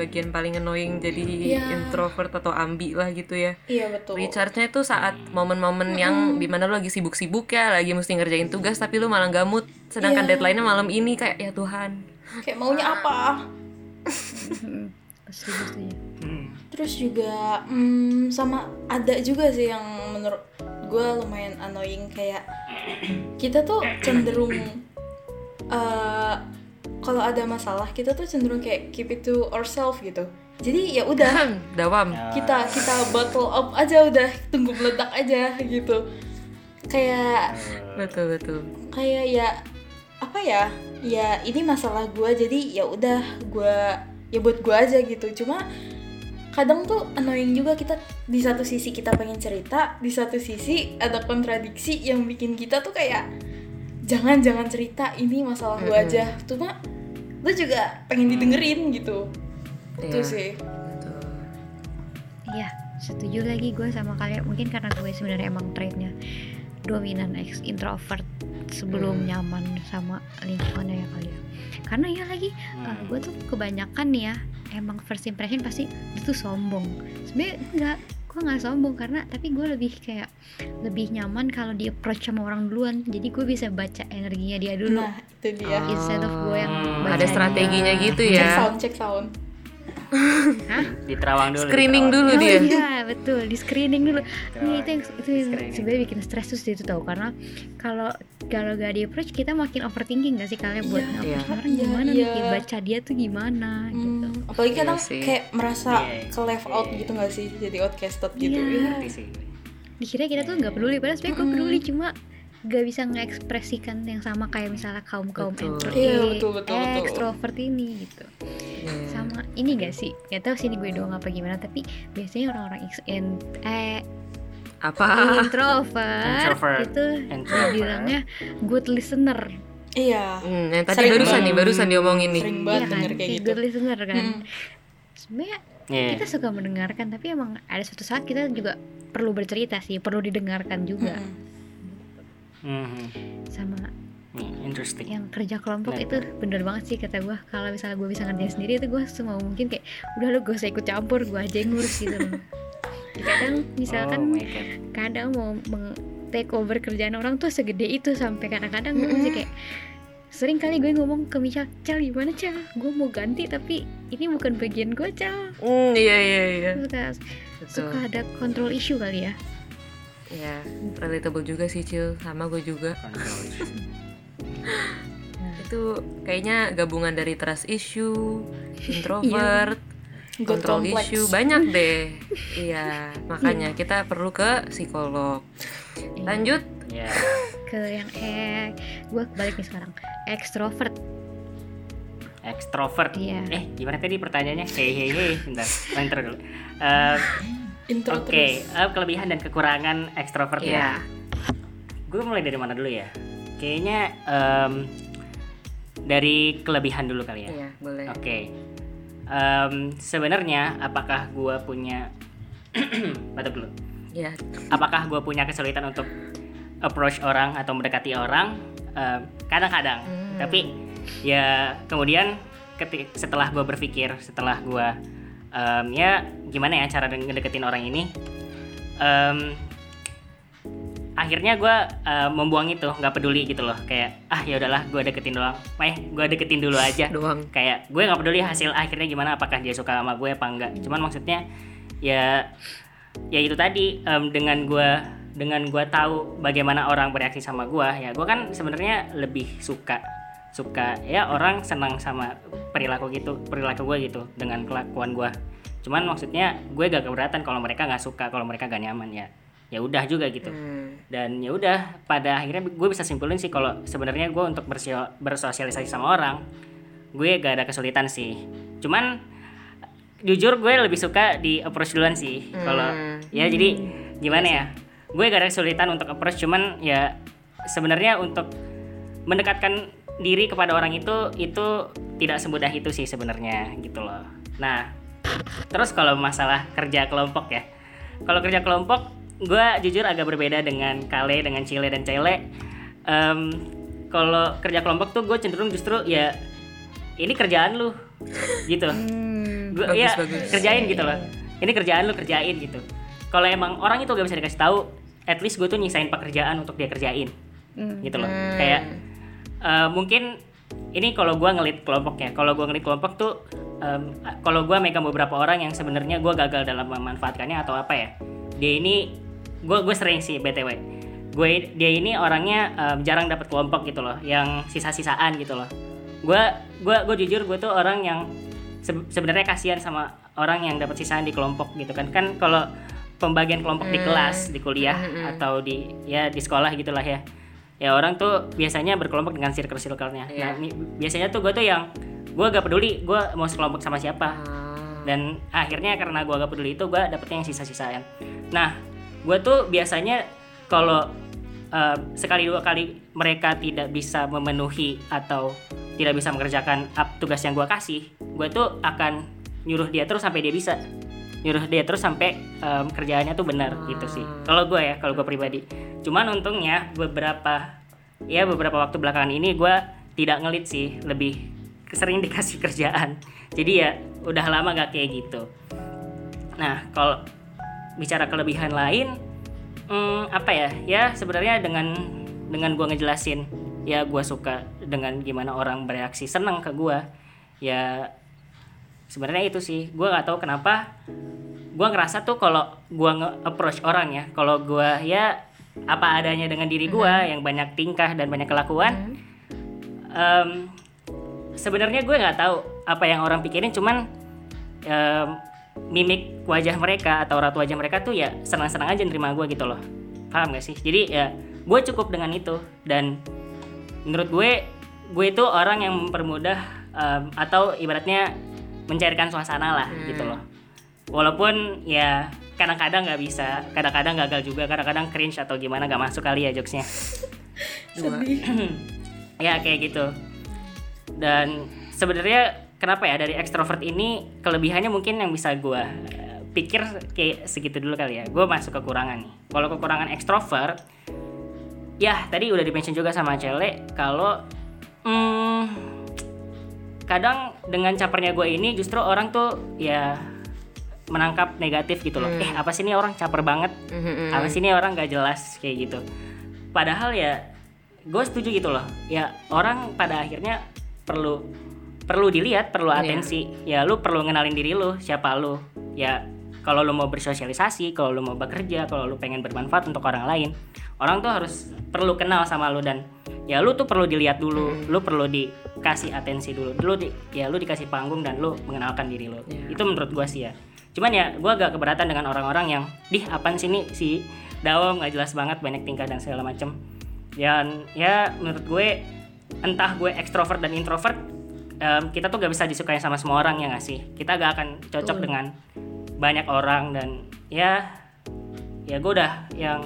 [SPEAKER 2] bagian paling annoying jadi
[SPEAKER 4] Iya.
[SPEAKER 2] introvert atau ambi lah gitu ya.
[SPEAKER 4] iya betul
[SPEAKER 2] Recharge-nya itu saat momen-momen yang di mana lo lagi sibuk-sibuk ya, lagi mesti ngerjain tugas tapi lo malah gak mood. Sedangkan
[SPEAKER 4] Iya.
[SPEAKER 2] deadline-nya malam ini kayak ya Tuhan.
[SPEAKER 4] kayak maunya apa
[SPEAKER 1] Setuju, setuju.
[SPEAKER 3] Hmm.
[SPEAKER 4] Terus juga hmm, sama ada juga sih yang menurut gue lumayan annoying kayak kita tuh cenderung eh, kalau ada masalah kita tuh cenderung kayak keep it to ourselves gitu. Jadi ya udah
[SPEAKER 2] Dawam.
[SPEAKER 4] kita kita bottle up aja udah tunggu meledak aja gitu. Kayak
[SPEAKER 2] Betul betul.
[SPEAKER 4] kayak ya apa ya ya ini masalah gue jadi ya udah gue ya buat gue aja gitu cuma kadang tuh annoying juga kita di satu sisi kita pengen cerita di satu sisi ada kontradiksi yang bikin kita tuh kayak jangan jangan cerita ini masalah gue
[SPEAKER 2] Mm-mm.
[SPEAKER 4] aja cuma lu juga pengen didengerin gitu itu
[SPEAKER 2] Iya,
[SPEAKER 4] sih.
[SPEAKER 1] Iya, setuju lagi gue sama kalian. Mungkin karena gue sebenarnya emang traitnya dominan ex introvert sebelum
[SPEAKER 2] Hmm.
[SPEAKER 1] nyaman sama lingkungannya ya kali ya. Karena ya lagi kalau
[SPEAKER 3] Hmm.
[SPEAKER 1] gue tuh kebanyakan nih ya emang first impression pasti itu sombong. Sebenarnya enggak, gue nggak sombong karena tapi gue lebih kayak lebih nyaman kalau di approach sama orang duluan. Jadi gue bisa baca energinya dia dulu.
[SPEAKER 4] Nah, itu dia.
[SPEAKER 2] Ah.
[SPEAKER 1] Instead of gue yang
[SPEAKER 3] Hmm.
[SPEAKER 1] baca
[SPEAKER 2] Ada
[SPEAKER 1] dia.
[SPEAKER 2] strateginya gitu
[SPEAKER 4] Cek
[SPEAKER 2] ya.
[SPEAKER 4] sound, cek sound.
[SPEAKER 1] Hah?
[SPEAKER 3] di Terawang dulu. di
[SPEAKER 2] Screening dulu
[SPEAKER 1] Oh
[SPEAKER 2] dia.
[SPEAKER 1] iya betul di screening dulu. Nih itu yang itu yang sebenarnya bikin stres tuh itu tahu karena kalau kalau gak di approach kita makin overthinking gak sih kalian buat
[SPEAKER 4] Iya,
[SPEAKER 1] approach
[SPEAKER 2] iya.
[SPEAKER 1] orang
[SPEAKER 4] Iya,
[SPEAKER 1] gimana
[SPEAKER 4] iya.
[SPEAKER 1] nih baca dia tuh gimana gitu.
[SPEAKER 4] Hmm, apalagi kadang
[SPEAKER 2] Iya sih.
[SPEAKER 4] kayak merasa
[SPEAKER 3] Iya.
[SPEAKER 4] ke left out gitu gak sih jadi outcasted gitu
[SPEAKER 1] Iya.
[SPEAKER 4] Iya.
[SPEAKER 3] Sih.
[SPEAKER 1] Dikira kita tuh nggak peduli padahal sebenarnya gue
[SPEAKER 4] Mm-mm.
[SPEAKER 1] peduli cuma gak bisa mengekspresikan yang sama kayak misalnya kaum kaum
[SPEAKER 2] Betul.
[SPEAKER 1] introvert,
[SPEAKER 4] Iya, betul, betul, betul.
[SPEAKER 1] ekstrovert ini gitu.
[SPEAKER 2] Iya.
[SPEAKER 1] Sama ini gak sih? Gak tahu sih ini gue doang apa gimana tapi biasanya orang-orang in- eh
[SPEAKER 2] Apa?
[SPEAKER 1] introvert,
[SPEAKER 3] Introvert.
[SPEAKER 1] itu
[SPEAKER 3] Introvert.
[SPEAKER 1] dibilangnya good listener
[SPEAKER 4] Iya.
[SPEAKER 2] Hmm, yang tadi
[SPEAKER 4] Sering
[SPEAKER 2] barusan
[SPEAKER 3] banget.
[SPEAKER 2] nih, barusan diomongin nih.
[SPEAKER 4] Sering banget
[SPEAKER 1] Iya kan?
[SPEAKER 4] denger kayak gitu.
[SPEAKER 1] good listener kan
[SPEAKER 4] Mm.
[SPEAKER 1] sebenarnya
[SPEAKER 3] Iya.
[SPEAKER 1] kita suka mendengarkan tapi emang ada suatu saat kita juga perlu bercerita sih perlu didengarkan juga
[SPEAKER 4] Mm-mm.
[SPEAKER 3] Mhm.
[SPEAKER 1] sama
[SPEAKER 3] Hmm, Interesting.
[SPEAKER 1] yang kerja kelompok
[SPEAKER 3] Nah.
[SPEAKER 1] itu bener banget sih kata gue kalau misalnya gue bisa ngerjain sendiri itu gue semua mungkin kayak udah lu gue usah ikut campur gue aja yang ngurus gitu loh kadang
[SPEAKER 3] Oh
[SPEAKER 1] misalkan
[SPEAKER 3] God.
[SPEAKER 1] kadang mau meng take over kerjaan orang tuh segede itu sampai kadang-kadang gue masih kayak sering kali gue ngomong ke Michelle Cal gimana Cal gue mau ganti tapi ini bukan bagian gue Cal
[SPEAKER 2] Hmm, iya iya iya.
[SPEAKER 1] suka
[SPEAKER 2] Betul.
[SPEAKER 1] suka ada control issue kali ya
[SPEAKER 2] Iya, relatable juga sih Cil, sama gue juga. Itu kayaknya gabungan dari trust issue, introvert,
[SPEAKER 4] God
[SPEAKER 2] control
[SPEAKER 4] complex.
[SPEAKER 2] issue, banyak deh. iya, makanya kita perlu ke psikolog. Lanjut,
[SPEAKER 3] Ya.
[SPEAKER 1] ke yang eh gue balik nih sekarang ekstrovert
[SPEAKER 3] Extrovert.
[SPEAKER 1] Iya.
[SPEAKER 3] Eh, gimana tadi pertanyaannya? Hei hei hei, bentar. Bentar dulu. Eh,
[SPEAKER 4] Intro
[SPEAKER 3] Oke,
[SPEAKER 4] terus.
[SPEAKER 3] eh, kelebihan dan kekurangan ekstrovert
[SPEAKER 2] Iya.
[SPEAKER 3] ya. Gue mulai dari mana dulu ya? Kayaknya em, dari kelebihan dulu kali ya.
[SPEAKER 2] iya boleh.
[SPEAKER 3] Oke. Em, sebenarnya apakah gue punya batuk dulu?
[SPEAKER 2] Iya,
[SPEAKER 3] Apakah gue punya kesulitan untuk approach orang atau mendekati orang? Em, Kadang-kadang.
[SPEAKER 2] Hmm.
[SPEAKER 3] Tapi ya kemudian ketik setelah gue berpikir, setelah gue em, ya gimana ya cara de- ngedeketin orang ini, em, akhirnya gue membuang itu, nggak peduli gitu loh. Kayak ah ya udahlah, gue deketin doang. Eh, gue deketin dulu aja
[SPEAKER 2] doang.
[SPEAKER 3] kayak gue nggak peduli hasil akhirnya gimana apakah dia suka sama gue apa enggak cuman maksudnya ya ya itu tadi em, dengan gue dengan gue tahu bagaimana orang bereaksi sama gue ya gue kan sebenarnya lebih suka suka ya orang senang sama perilaku gitu perilaku gue gitu dengan kelakuan gue cuman maksudnya gue gak keberatan kalau mereka nggak suka kalau mereka gak nyaman ya ya udah juga gitu.
[SPEAKER 2] Hmm,
[SPEAKER 3] dan ya udah pada akhirnya gue bisa simpulin sih kalau sebenarnya gue untuk bersio- bersosialisasi sama orang gue gak ada kesulitan sih. Cuman jujur gue lebih suka di approach duluan sih. Kalau
[SPEAKER 2] Hmm.
[SPEAKER 3] ya jadi gimana ya? Gue gak ada kesulitan untuk approach cuman ya sebenarnya untuk mendekatkan diri kepada orang itu itu tidak semudah itu sih sebenarnya gitu loh. Nah terus kalau masalah kerja kelompok ya. Kalau kerja kelompok gue jujur agak berbeda dengan Kale dengan Cile dan Cele Em, kalau kerja kelompok tuh gue cenderung justru ya ini kerjaan lu gitu
[SPEAKER 1] Hmm,
[SPEAKER 3] gue ya
[SPEAKER 2] bagus.
[SPEAKER 3] kerjain gitu loh ini kerjaan lu kerjain gitu kalau emang orang itu gak bisa dikasih tahu at least gue tuh nyisain pekerjaan untuk dia kerjain
[SPEAKER 1] hmm.
[SPEAKER 3] gitu loh
[SPEAKER 2] Hmm.
[SPEAKER 3] kayak eh, mungkin ini kalau gue ngelit kelompok ya kalau gue ngelit kelompok tuh em, kalau gue megang beberapa orang yang sebenarnya gue gagal dalam memanfaatkannya atau apa ya dia ini gue gue sering sih btw gue dia ini orangnya em, jarang dapat kelompok gitu loh yang sisa-sisaan gitu loh. Gue gue gue jujur gue tuh orang yang se- sebenarnya kasihan sama orang yang dapat sisaan di kelompok gitu kan. Kan kalau pembagian kelompok di
[SPEAKER 2] Hmm.
[SPEAKER 3] kelas di kuliah
[SPEAKER 2] Hmm, hmm.
[SPEAKER 3] atau di ya di sekolah gitulah ya. Ya orang tuh biasanya berkelompok dengan circle-circle-nya. Nah
[SPEAKER 2] Iya.
[SPEAKER 3] mi- biasanya tuh gue tuh yang gue gak peduli gue mau sekelompok sama siapa.
[SPEAKER 2] Ah,
[SPEAKER 3] dan akhirnya karena gue gak peduli itu gue dapetnya yang sisa-sisaan. Nah gue tuh biasanya kalau eh, sekali dua kali mereka tidak bisa memenuhi atau tidak bisa mengerjakan up tugas yang gue kasih gue tuh akan nyuruh dia terus sampai dia bisa. Nyuruh dia terus sampai em, kerjaannya tuh benar gitu sih. Kalau gue ya kalau gue pribadi. Cuman untungnya beberapa ya beberapa waktu belakangan ini gue tidak ngelit sih lebih sering dikasih kerjaan. Jadi ya udah lama gak kayak gitu. Nah kalau bicara kelebihan lain hmm, apa ya? Ya sebenarnya dengan dengan gue ngejelasin ya gue suka dengan gimana orang bereaksi seneng ke gue ya sebenarnya itu sih. Gue nggak tahu kenapa gue ngerasa tuh kalau gue nge-approach orang ya kalau gue ya apa adanya dengan diri gue yang banyak tingkah dan banyak kelakuan em, sebenarnya gue nggak tahu apa yang orang pikirin cuman em, mimik wajah mereka atau raut wajah mereka tuh ya senang-senang aja nerima gue gitu loh. Paham gak sih? Jadi ya gue cukup dengan itu. Dan menurut gue gue itu orang yang mempermudah em, atau ibaratnya mencairkan suasana lah gitu loh. Walaupun ya kadang-kadang nggak bisa kadang-kadang gagal juga kadang-kadang cringe atau gimana nggak masuk kali ya jokesnya.
[SPEAKER 2] Dua.
[SPEAKER 3] ya kayak gitu. Dan sebenarnya kenapa ya dari ekstrovert ini kelebihannya mungkin yang bisa gue pikir kayak segitu dulu kali ya. Gue masuk kekurangan nih. Kalau kekurangan ekstrovert ya tadi udah dimention juga sama Cele kalau hmm, kadang dengan capernya gue ini justru orang tuh ya menangkap negatif gitu loh. Eh apa sih ini orang caper banget?
[SPEAKER 2] Mhm,
[SPEAKER 3] apa sih ini orang gak jelas? Kayak gitu. Padahal ya gue setuju gitu loh. Ya orang pada akhirnya perlu perlu dilihat perlu atensi. Ya lu perlu ngenalin diri lu siapa lu. Ya kalau lu mau bersosialisasi kalau lu mau bekerja kalau lu pengen bermanfaat untuk orang lain orang tuh harus perlu kenal sama lu dan ya lu tuh perlu dilihat dulu. Lu perlu dikasih atensi dulu. Lu di, ya lu dikasih panggung dan lu mengenalkan diri lu. Itu menurut gua sih ya. Cuman ya gua agak keberatan dengan orang-orang yang dih apaan sih nih si Dawo nggak jelas banget banyak tingkah dan segala macem. Dan ya menurut gue entah gue ekstrovert dan introvert em, kita tuh gak bisa disukai sama semua orang ya nggak sih? Kita gak akan cocok dengan banyak orang dan ya ya gue udah yang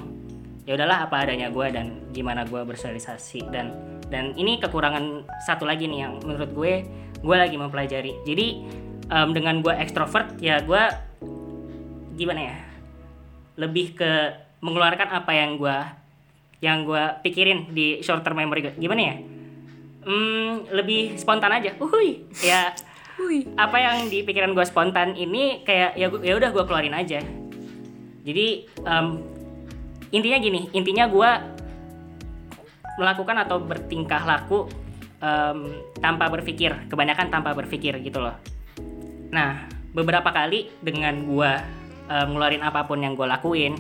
[SPEAKER 3] ya udahlah apa adanya gue dan gimana gue bersosialisasi. Dan dan ini kekurangan satu lagi nih yang menurut gue gue lagi mempelajari. Jadi em, dengan gue ekstrovert ya gue gimana ya? Lebih ke mengeluarkan apa yang gue yang gue pikirin di short term memory gue gimana ya hmm, lebih spontan aja. Uhui ya. Apa yang di pikiran gue spontan ini kayak ya gua- ya udah gue keluarin aja. Jadi em, intinya gini intinya gue melakukan atau bertingkah laku em, tanpa berpikir kebanyakan tanpa berpikir gitu loh. Nah, beberapa kali dengan gua eh, ngeluarin apa pun yang gue lakuin,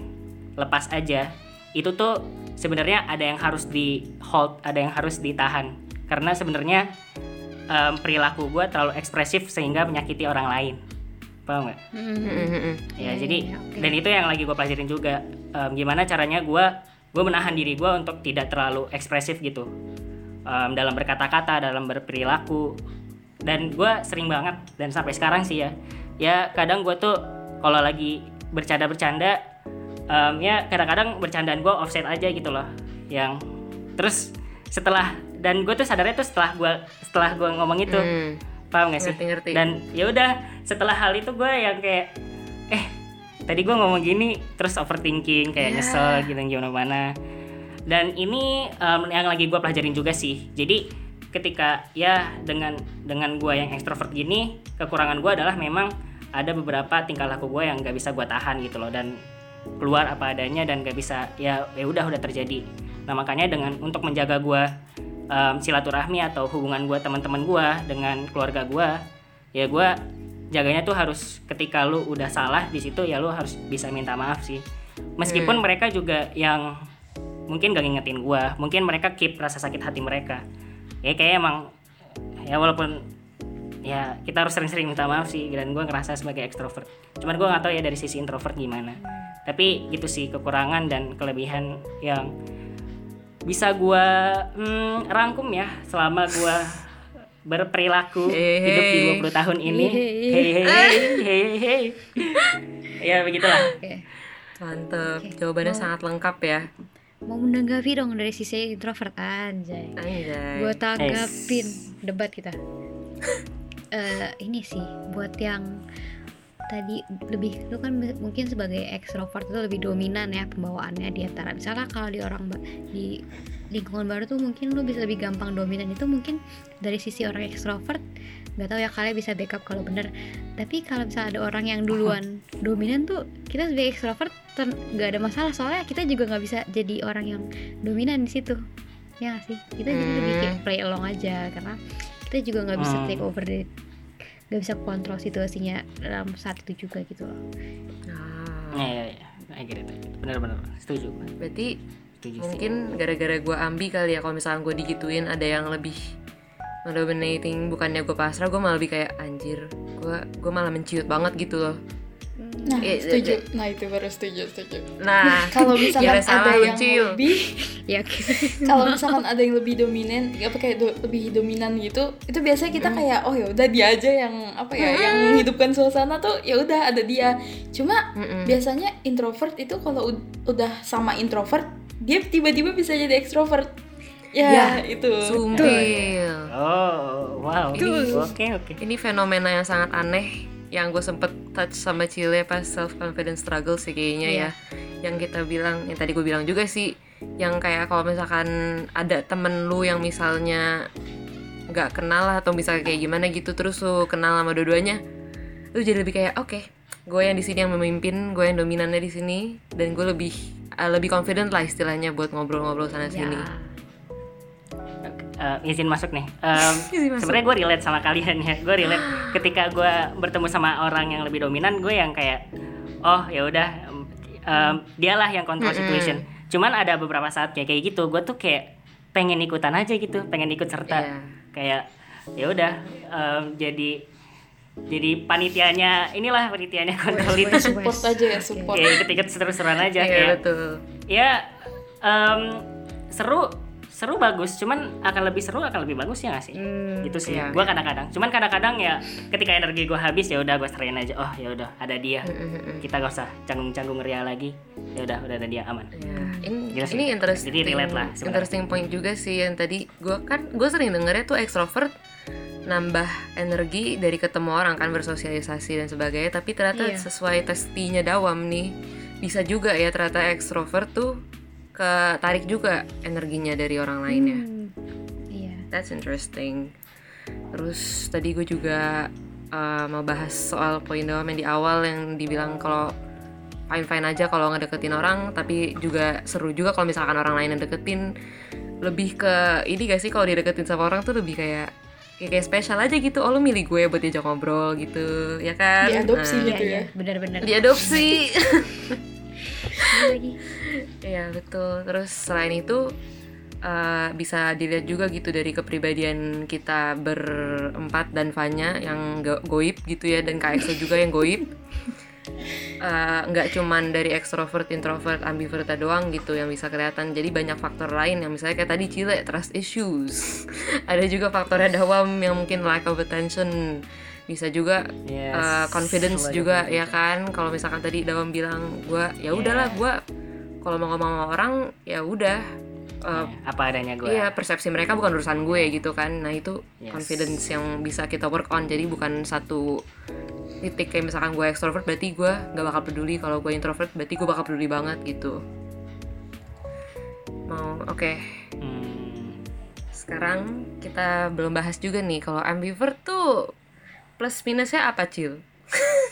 [SPEAKER 3] lepas aja, itu tuh sebenarnya ada yang harus di hold, ada yang harus ditahan. Karena sebenarnya em, perilaku gua terlalu ekspresif sehingga menyakiti orang lain. Paham nggak?
[SPEAKER 2] mhm, mhm.
[SPEAKER 3] Ya,
[SPEAKER 1] Iya,
[SPEAKER 3] jadi
[SPEAKER 1] iya,
[SPEAKER 3] dan itu yang lagi gue pelajarin juga. Em, gimana caranya gua gue menahan diri gua untuk tidak terlalu ekspresif gitu Em, dalam berkata-kata, dalam berperilaku. Dan gue sering banget dan sampai sekarang sih ya, ya kadang gue tuh kalau lagi bercanda-bercanda, em, ya kadang-kadang bercandaan gue offset aja gitu loh. Yang terus setelah dan gue tuh sadarnya tuh setelah gue setelah gue ngomong itu.
[SPEAKER 2] Hmm.
[SPEAKER 3] paham gak sih?
[SPEAKER 2] Ngerti-ngerti.
[SPEAKER 3] dan ya udah setelah hal itu gue yang kayak eh tadi gue ngomong gini terus overthinking kayak nyesel gitu gimana mana dan ini em, yang lagi gue pelajarin juga sih. Jadi ketika ya dengan dengan gue yang ekstrovert gini kekurangan gue adalah memang ada beberapa tingkah laku gue yang gak bisa gue tahan gitu loh. Dan keluar apa adanya dan gak bisa ya ya udah udah terjadi. Nah makanya dengan untuk menjaga gue em, silaturahmi atau hubungan gue teman-teman gue dengan keluarga gue ya gue jaganya tuh harus ketika lu udah salah di situ ya lu harus bisa minta maaf sih. Meskipun mereka juga yang mungkin gak ngingetin gue mungkin mereka keep rasa sakit hati mereka. Ya kayak emang ya walaupun ya kita harus sering-sering minta maaf sih dan gue ngerasa sebagai ekstrovert. Cuman gue nggak tahu ya dari sisi introvert gimana. Tapi gitu sih kekurangan dan kelebihan yang bisa gue hmm, rangkum ya selama gue berperilaku
[SPEAKER 2] Hehe.
[SPEAKER 3] hidup di 20 tahun ini hei hei hei ya begitulah
[SPEAKER 1] Oke.
[SPEAKER 2] Mantep. Jawabannya sangat lengkap ya.
[SPEAKER 1] Mau menanggapi dong dari sisi introvert anjay.
[SPEAKER 2] Anjay.
[SPEAKER 1] Gue tanggapin debat kita. Eh ini sih buat yang tadi lebih lu kan mungkin sebagai ekstrovert itu lebih dominan ya pembawaannya di antara. Misalnya kalau di orang di lingkungan baru tuh mungkin lu bisa lebih gampang dominan. Itu mungkin dari sisi orang ekstrovert nggak tahu ya kalian bisa backup kalau bener. Tapi kalau misalnya ada orang yang duluan dominan tuh kita sebagai ekstrovert nggak ada masalah. Soalnya kita juga nggak bisa jadi orang yang dominan di situ. Ya nggak sih? Kita jadi lebih kayak play along aja karena kita juga nggak bisa
[SPEAKER 3] Hmm.
[SPEAKER 1] take over dari nggak bisa kontrol situasinya dalam saat itu juga gitu loh
[SPEAKER 2] Ah,
[SPEAKER 3] Iya iya iya. I get it, I get it. Bener-bener setuju.
[SPEAKER 2] berarti
[SPEAKER 3] Setuju
[SPEAKER 2] mungkin gara-gara gue ambi kali ya kalau misalnya gue digituin ada yang lebih ngedominating bukannya gue pasrah gue malah lebih kayak anjir gue gue malah menciut banget gitu loh
[SPEAKER 4] Nah,
[SPEAKER 2] Iya,
[SPEAKER 4] setuju. Nah, itu baru setuju, setuju.
[SPEAKER 2] nah
[SPEAKER 4] Kalau misalkan
[SPEAKER 2] salah
[SPEAKER 4] ada yang
[SPEAKER 2] Cil.
[SPEAKER 4] lebih
[SPEAKER 1] ya oke.
[SPEAKER 4] kalau misalkan ada yang lebih dominan apa kayak do- lebih dominan gitu itu biasanya kita
[SPEAKER 2] Hmm.
[SPEAKER 4] kayak oh ya udah dia aja yang apa ya yang menghidupkan suasana tuh ya udah ada dia cuma
[SPEAKER 2] Mm-mm.
[SPEAKER 4] biasanya introvert itu kalau ud- udah sama introvert dia tiba-tiba bisa jadi ekstrovert ya, itu
[SPEAKER 2] sumpil
[SPEAKER 3] Oh, wow.
[SPEAKER 2] Betul.
[SPEAKER 3] Oke, oke.
[SPEAKER 2] ini fenomena yang sangat aneh yang gue sempet touch sama Cile pas self confidence struggle sih kayaknya
[SPEAKER 1] Iya.
[SPEAKER 2] ya yang kita bilang yang tadi gue bilang juga sih yang kayak kalau misalkan ada temen lu yang misalnya nggak kenal lah atau misalnya kayak gimana gitu terus lu kenal sama dua-duanya lu jadi lebih kayak oke gue yang di sini yang memimpin gue yang dominannya di sini dan gue lebih uh, lebih confident lah istilahnya buat ngobrol-ngobrol sana sini
[SPEAKER 1] ya
[SPEAKER 3] Eh, izin masuk nih.
[SPEAKER 2] Masuk.
[SPEAKER 3] Sebenarnya gue relate sama kalian ya. Gue relate ketika gue bertemu sama orang yang lebih dominan, gue yang kayak, oh ya udah, em, dialah yang control
[SPEAKER 2] Mm-mm.
[SPEAKER 3] situation. Cuman ada beberapa saat kayak kayak gitu, gue tuh kayak pengen ikutan aja gitu, pengen ikut serta.
[SPEAKER 2] Iya.
[SPEAKER 3] Kayak ya udah, em, jadi jadi panitianya inilah panitianya kontrol itu.
[SPEAKER 4] support aja ya support
[SPEAKER 3] Kayak ikut-ikut seru-seruan aja
[SPEAKER 2] Iya
[SPEAKER 3] kayak
[SPEAKER 2] betul
[SPEAKER 3] ya em, seru seru bagus cuman akan lebih seru akan lebih bagus ya gak sih
[SPEAKER 1] Hmm,
[SPEAKER 3] gitu sih
[SPEAKER 2] iya,
[SPEAKER 3] gue
[SPEAKER 2] iya.
[SPEAKER 3] kadang-kadang cuman kadang-kadang ya ketika energi gue habis ya udah gue serahin aja oh ya udah ada dia
[SPEAKER 2] Mm-mm.
[SPEAKER 3] kita gak usah canggung-canggung ria lagi ya udah udah ada dia aman
[SPEAKER 2] Ya, ini,
[SPEAKER 3] Gila sih.
[SPEAKER 2] ini interesting,
[SPEAKER 3] Jadi relate lah sebenarnya.
[SPEAKER 2] interesting point juga sih yang tadi gue kan gue sering dengernya tuh extrovert nambah energi dari ketemu orang kan bersosialisasi dan sebagainya tapi ternyata
[SPEAKER 1] Iya.
[SPEAKER 2] sesuai testinya Dawam nih bisa juga ya ternyata extrovert tuh ketarik juga energinya dari orang lainnya
[SPEAKER 1] Hmm, iya.
[SPEAKER 2] That's interesting. Terus tadi gue juga uh, mau bahas soal poin Dawam yang di awal yang dibilang kalau fine fine aja kalau ngedeketin orang tapi juga seru juga kalau misalkan orang lain yang deketin. Lebih ke ini gak sih kalau dideketin sama orang tuh lebih kayak kayak, kayak spesial aja gitu. Oh lu milih gue buat diajak ngobrol gitu ya kan?
[SPEAKER 4] Diadopsi
[SPEAKER 2] Nah,
[SPEAKER 1] iya
[SPEAKER 4] gitu
[SPEAKER 1] iya
[SPEAKER 4] ya.
[SPEAKER 1] benar-benar
[SPEAKER 2] diadopsi.
[SPEAKER 1] Iya lagi
[SPEAKER 2] Iya betul. Terus selain itu uh, bisa dilihat juga gitu dari kepribadian kita berempat dan Vanya yang go- goib gitu ya dan Kak Exo juga yang goib. Uh, nggak cuman dari extrovert, introvert, ambivert doang gitu yang bisa kelihatan. Jadi banyak faktor lain yang misalnya kayak tadi Cile trust issues. Ada juga faktornya Dawam yang mungkin lack of attention. Bisa juga
[SPEAKER 3] Yes,
[SPEAKER 2] uh, confidence juga ya kan kalau misalkan tadi Dawam bilang gue ya udahlah
[SPEAKER 3] Yeah.
[SPEAKER 2] gue kalau mau ngomong sama orang ya udah. Uh,
[SPEAKER 3] apa adanya gue
[SPEAKER 2] iya persepsi mereka bukan urusan gue gitu kan. Nah itu
[SPEAKER 3] Yes.
[SPEAKER 2] confidence yang bisa kita work on. Jadi bukan satu titik kayak misalkan gue extrovert berarti gue nggak bakal peduli. Kalau gue introvert berarti gue bakal peduli banget gitu. Mau oke.
[SPEAKER 3] Hmm,
[SPEAKER 2] sekarang kita belum bahas juga nih kalau ambivert tuh plus minusnya apa cil?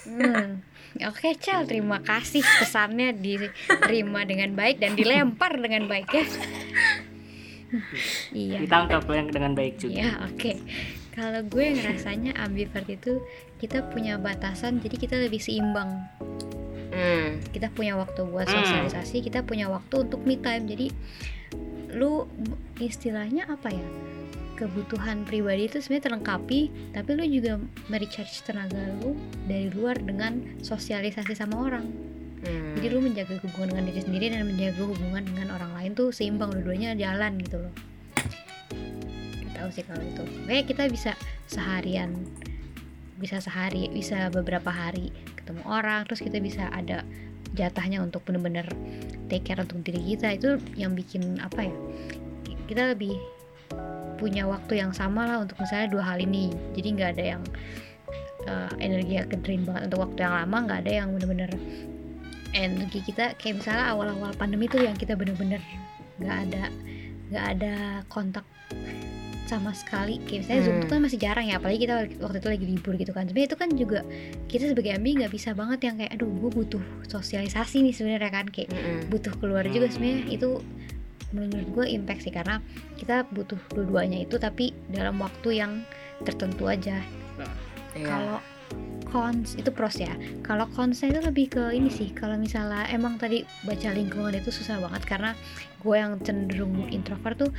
[SPEAKER 1] Hmm. Oke, Cel, terima kasih pesannya diterima dengan baik dan dilempar dengan baik ya. iya.
[SPEAKER 3] ditangkap yang dengan baik juga
[SPEAKER 1] Iya, oke. Kalau gue ngerasanya ambivert itu kita punya batasan, jadi kita lebih seimbang.
[SPEAKER 2] hmm
[SPEAKER 1] Kita punya waktu buat
[SPEAKER 3] Hmm.
[SPEAKER 1] sosialisasi, kita punya waktu untuk me time. Jadi lu istilahnya apa ya? Kebutuhan pribadi itu sebenarnya terlengkapi, tapi lu juga merecharge tenaga lu dari luar dengan sosialisasi sama orang.
[SPEAKER 2] hmm.
[SPEAKER 1] Jadi lu menjaga hubungan dengan diri sendiri dan menjaga hubungan dengan orang lain tuh seimbang dua-duanya jalan gitu loh. Tahu sih kalau itu. Kayak kita bisa seharian bisa sehari, bisa beberapa hari ketemu orang, terus kita bisa ada jatahnya untuk bener-bener take care untuk diri kita itu yang bikin apa ya? Kita lebih punya waktu yang sama lah untuk misalnya dua hal ini. Jadi nggak ada yang uh, energi ke drain banget untuk waktu yang lama nggak ada yang bener-bener energi kita kayak misalnya awal-awal pandemi tuh yang kita bener-bener nggak ada nggak ada kontak sama sekali kayak misalnya zoom
[SPEAKER 2] Hmm.
[SPEAKER 1] tuh kan masih jarang ya apalagi kita waktu itu lagi libur gitu kan sebenarnya itu kan juga kita sebagai ambi nggak bisa banget yang kayak aduh gue butuh sosialisasi nih sebenarnya kan kayak
[SPEAKER 2] Mm-mm.
[SPEAKER 1] butuh keluar juga
[SPEAKER 3] Hmm.
[SPEAKER 1] sebenarnya itu menurut gue impact sih karena kita butuh dua-duanya itu tapi dalam waktu yang tertentu aja
[SPEAKER 2] Iya.
[SPEAKER 1] kalau cons itu pros ya kalau consnya itu lebih ke ini sih kalau misalnya emang tadi baca lingkungan itu susah banget karena gue yang cenderung introvert tuh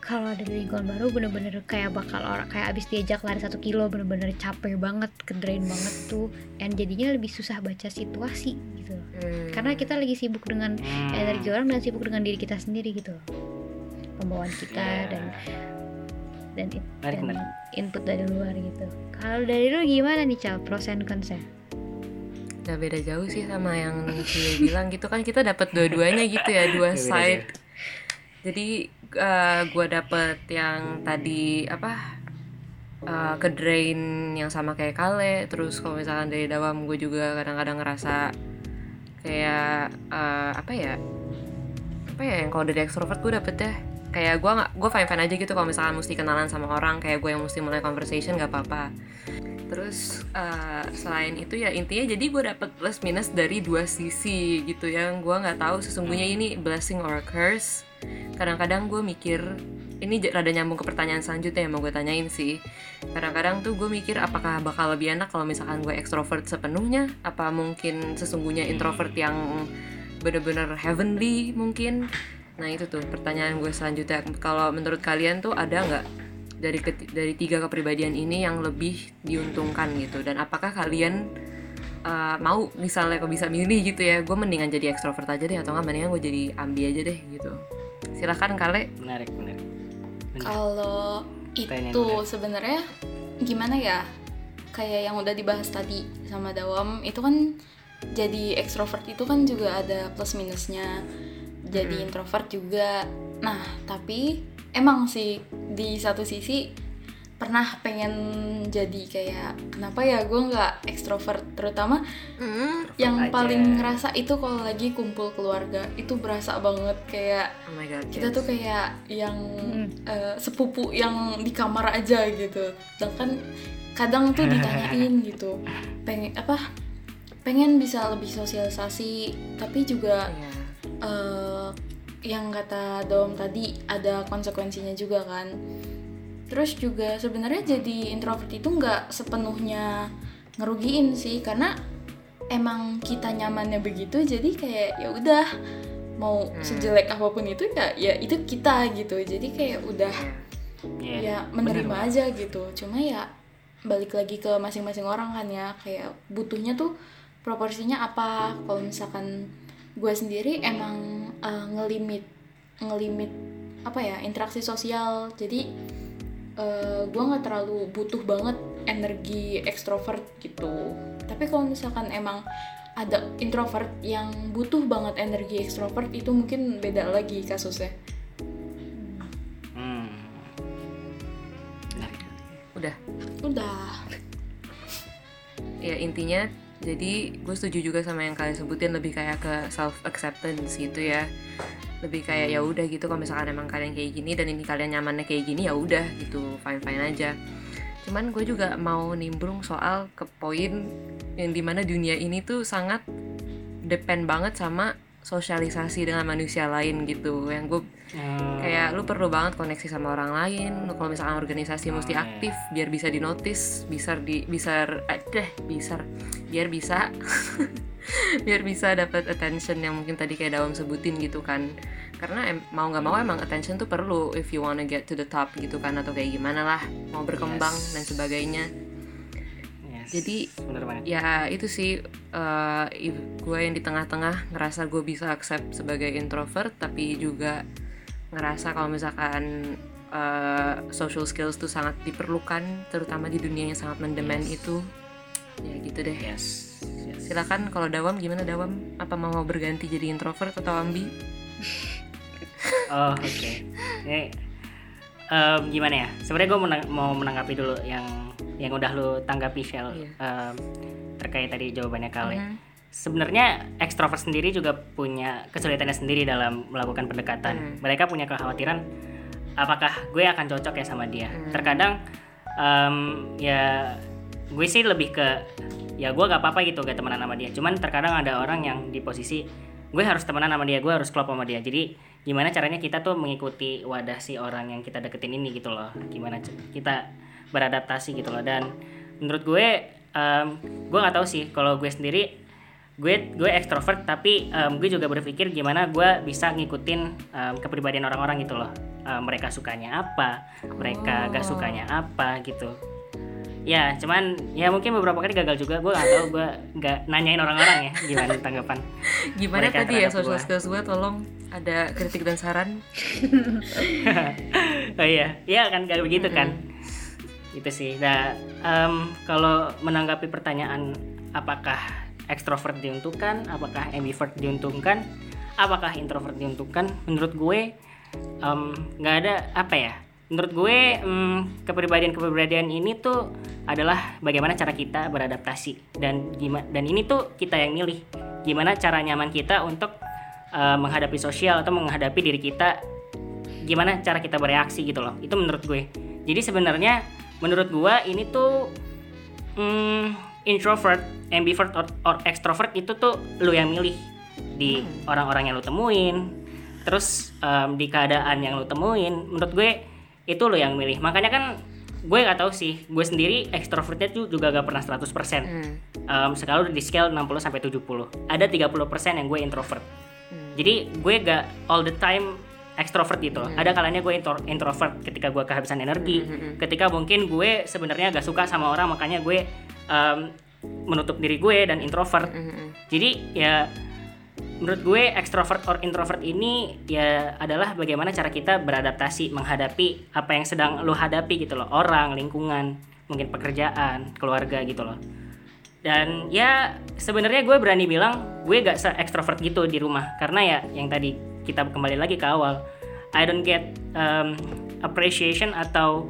[SPEAKER 1] kalau ada di lingkungan baru bener-bener kayak bakal orang kayak abis diajak lari satu kilo bener-bener capek banget ke drain banget tuh dan jadinya lebih susah baca situasi gitu
[SPEAKER 2] Hmm.
[SPEAKER 1] karena kita lagi sibuk dengan
[SPEAKER 3] Hmm.
[SPEAKER 1] energi orang dan sibuk dengan diri kita sendiri gitu pembawaan kita
[SPEAKER 3] Iya.
[SPEAKER 1] dan dan, it-
[SPEAKER 3] Menarik,
[SPEAKER 1] dan
[SPEAKER 3] menarik.
[SPEAKER 1] input dari luar gitu kalau dari lu gimana nih cal pros and cons?
[SPEAKER 2] Gak beda jauh sih sama yang Cie bilang gitu kan kita dapat dua-duanya gitu ya dua
[SPEAKER 3] beda
[SPEAKER 2] side jadi eh, gua dapet yang tadi apa eh, ke drain yang sama kayak Kale. Terus kalau misalkan dari Dawam gue juga kadang-kadang ngerasa kayak eh, apa ya apa ya yang kalau dari extrovert gue dapet deh kayak gue nggak gue fine fine aja gitu kalau misalkan mesti kenalan sama orang kayak gue yang mesti mulai conversation gak apa-apa. Terus eh, selain itu ya intinya jadi gue dapet plus minus dari dua sisi gitu yang gue nggak tahu sesungguhnya ini blessing or curse kadang-kadang gue mikir ini rada nyambung ke pertanyaan selanjutnya yang mau gue tanyain sih. Kadang-kadang tuh gue mikir apakah bakal lebih enak kalau misalkan gue extrovert sepenuhnya apa mungkin sesungguhnya introvert yang bener-bener heavenly mungkin? Nah itu tuh pertanyaan gue selanjutnya. Kalau menurut kalian tuh ada nggak dari dari tiga kepribadian ini yang lebih diuntungkan gitu? Dan apakah kalian uh, mau misalnya kok bisa milih gitu ya gue mendingan jadi extrovert aja deh atau nggak? Mendingan gue jadi ambi aja deh gitu silahkan kale
[SPEAKER 3] menarik menarik Benar.
[SPEAKER 4] Kalau itu
[SPEAKER 3] menarik.
[SPEAKER 4] sebenarnya gimana ya? Kayak yang udah dibahas tadi sama Dawam itu kan jadi ekstrovert itu kan juga ada plus minusnya. Jadi introvert juga. Nah, tapi emang sih di satu sisi pernah pengen jadi kayak kenapa ya gue nggak ekstrovert terutama yang
[SPEAKER 3] aja.
[SPEAKER 4] paling ngerasa itu kalau lagi kumpul keluarga itu berasa banget kayak
[SPEAKER 2] oh my god
[SPEAKER 4] kita
[SPEAKER 2] yes.
[SPEAKER 4] tuh kayak yang
[SPEAKER 1] Hmm.
[SPEAKER 4] eh, sepupu yang di kamar aja gitu sedangkan kadang tuh ditanyain gitu pengen apa pengen bisa lebih sosialisasi tapi juga
[SPEAKER 2] Iya.
[SPEAKER 4] eh, yang kata Dom tadi ada konsekuensinya juga kan terus juga sebenarnya jadi introvert itu nggak sepenuhnya ngerugiin sih karena emang kita nyamannya begitu jadi kayak ya udah mau
[SPEAKER 2] Hmm.
[SPEAKER 4] sejelek apa pun itu ya ya itu kita gitu. Jadi kayak udah
[SPEAKER 3] Iya,
[SPEAKER 4] ya menerima aja gitu. Cuma ya balik lagi ke masing-masing orang kan ya kayak butuhnya tuh proporsinya apa? Kalau misalkan gue sendiri emang eh, ngelimit ngelimit apa ya interaksi sosial. Jadi eh, gue nggak terlalu butuh banget energi ekstrovert gitu. Tapi kalau misalkan emang ada introvert yang butuh banget energi ekstrovert itu mungkin beda lagi kasusnya.
[SPEAKER 3] Hmm.
[SPEAKER 2] Udah.
[SPEAKER 4] Udah.
[SPEAKER 2] Ya intinya jadi gue setuju juga sama yang kalian sebutin lebih kayak ke self acceptance gitu ya. Lebih kayak ya udah gitu. Kalau misalkan emang kalian kayak gini dan ini kalian nyamannya kayak gini ya udah gitu. Fine fine aja. Cuman gue juga mau nimbrung soal ke poin yang di mana dunia ini tuh sangat depend banget sama sosialisasi dengan manusia lain gitu yang gue
[SPEAKER 3] Hmm.
[SPEAKER 2] kayak lu perlu banget koneksi sama orang lain lu kalau misalkan organisasi mesti
[SPEAKER 3] iya.
[SPEAKER 2] aktif biar bisa dinotis bisa di bisa eh, deh bisa biar bisa biar bisa dapat attention yang mungkin tadi kayak Dawam sebutin gitu kan karena em- mau nggak mau emang attention tuh perlu if you wanna get to the top gitu kan atau kayak gimana lah mau berkembang
[SPEAKER 3] Yes.
[SPEAKER 2] dan sebagainya
[SPEAKER 3] Yes,
[SPEAKER 2] Jadi,
[SPEAKER 3] bener banget.
[SPEAKER 2] ya itu sih eh, if- gue yang di tengah-tengah ngerasa gue bisa accept sebagai introvert tapi juga ngerasa kalau misalkan eh, social skills tuh sangat diperlukan terutama di dunia yang sangat mendemand
[SPEAKER 3] Yes.
[SPEAKER 2] itu ya gitu deh
[SPEAKER 3] Yes. yes.
[SPEAKER 2] silakan kalau Dawam gimana Dawam apa mau berganti jadi introvert atau ambi
[SPEAKER 3] Oh oke. Ini em, gimana ya? Sebenarnya gue mau menanggapi dulu yang yang udah lu tanggapi Shell
[SPEAKER 2] Iya.
[SPEAKER 3] em, terkait tadi jawabannya Kale.
[SPEAKER 2] Mhm.
[SPEAKER 3] Sebenarnya ekstrovert sendiri juga punya kesulitannya sendiri dalam melakukan pendekatan.
[SPEAKER 2] Hmm.
[SPEAKER 3] Mereka punya kekhawatiran apakah gue akan cocok ya sama dia.
[SPEAKER 2] Hmm.
[SPEAKER 3] Terkadang em, ya gue sih lebih ke ya gue gak apa-apa gitu gak temenan sama dia. Cuman terkadang ada orang yang di posisi gue harus temenan sama dia, gue harus klop sama dia. Jadi gimana caranya kita tuh mengikuti wadah si orang yang kita deketin ini gitu loh. Gimana kita beradaptasi gitu loh. Dan menurut gue em, gue nggak tahu sih kalau gue sendiri gue gue ekstrovert tapi em, gue juga berpikir gimana gue bisa ngikutin em, kepribadian orang-orang gitu loh. Em, mereka sukanya apa mereka gak sukanya apa gitu. Ya cuman ya mungkin beberapa kali gagal juga gue tahu gue nggak nanyain orang-orang ya gimana tanggapan
[SPEAKER 2] Gimana
[SPEAKER 3] Mereka
[SPEAKER 2] tadi ya social skills gue tolong ada kritik dan saran.
[SPEAKER 3] oh iya iya kan gak begitu kan itu sih. Nah em, kalau menanggapi pertanyaan apakah ekstrovert diuntungkan? Apakah ambivert diuntungkan? Apakah introvert diuntungkan? Menurut gue nggak ada apa ya? Menurut gue em, kepribadian-kepribadian ini tuh adalah bagaimana cara kita beradaptasi. Dan gimana dan ini tuh kita yang milih. Gimana cara nyaman kita untuk eh, menghadapi sosial atau menghadapi diri kita. Gimana cara kita bereaksi gitu loh. Itu menurut gue. Jadi sebenarnya menurut gue ini tuh mm, introvert ambivert or, or extrovert itu tuh lu yang milih di orang-orang yang lu temuin. Terus em, di keadaan yang lu temuin menurut gue itu lu yang milih. Makanya kan gue nggak tahu sih gue sendiri ekstrovertnya tuh juga gak pernah 100%
[SPEAKER 2] Hmm.
[SPEAKER 3] um, sekarang udah di scale 60 sampai 70 ada 30% yang gue introvert.
[SPEAKER 2] Hmm.
[SPEAKER 3] jadi gue gak all the time ekstrovert gitu loh. Ada kalanya gue intro- introvert ketika gue kehabisan energi,
[SPEAKER 2] Hmm,
[SPEAKER 3] ketika mungkin gue sebenarnya gak suka sama orang makanya gue um, menutup diri gue dan introvert.
[SPEAKER 2] Hmm,
[SPEAKER 3] Jadi ya menurut gue extrovert or introvert ini ya adalah bagaimana cara kita beradaptasi menghadapi apa yang sedang lo hadapi gitu loh, orang, lingkungan, mungkin pekerjaan, keluarga gitu loh. Dan ya sebenarnya gue berani bilang gue gak se extrovert gitu di rumah karena ya yang tadi kita kembali lagi ke awal, I don't get um, appreciation atau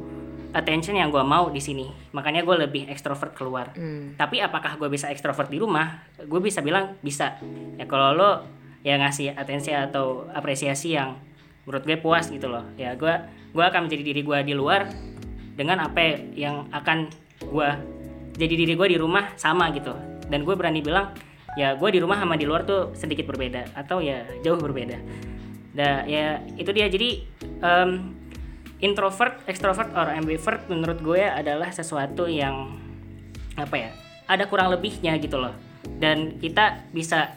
[SPEAKER 3] attention yang gue mau di sini. Makanya gue lebih ekstrovert keluar.
[SPEAKER 2] Hmm.
[SPEAKER 3] Tapi apakah gue bisa ekstrovert di rumah? Gue bisa bilang bisa. Ya kalau lo ya ngasih atensi atau apresiasi yang menurut gue puas gitu loh. Ya gue gue akan menjadi diri gue di luar dengan apa yang akan gue jadi diri gue di rumah sama gitu. Dan gue berani bilang ya gue di rumah sama di luar tuh sedikit berbeda atau ya jauh berbeda. Nah ya itu dia. Jadi em, introvert, extrovert, or ambivert menurut gue adalah sesuatu yang apa ya ada kurang lebihnya gitu loh. Dan kita bisa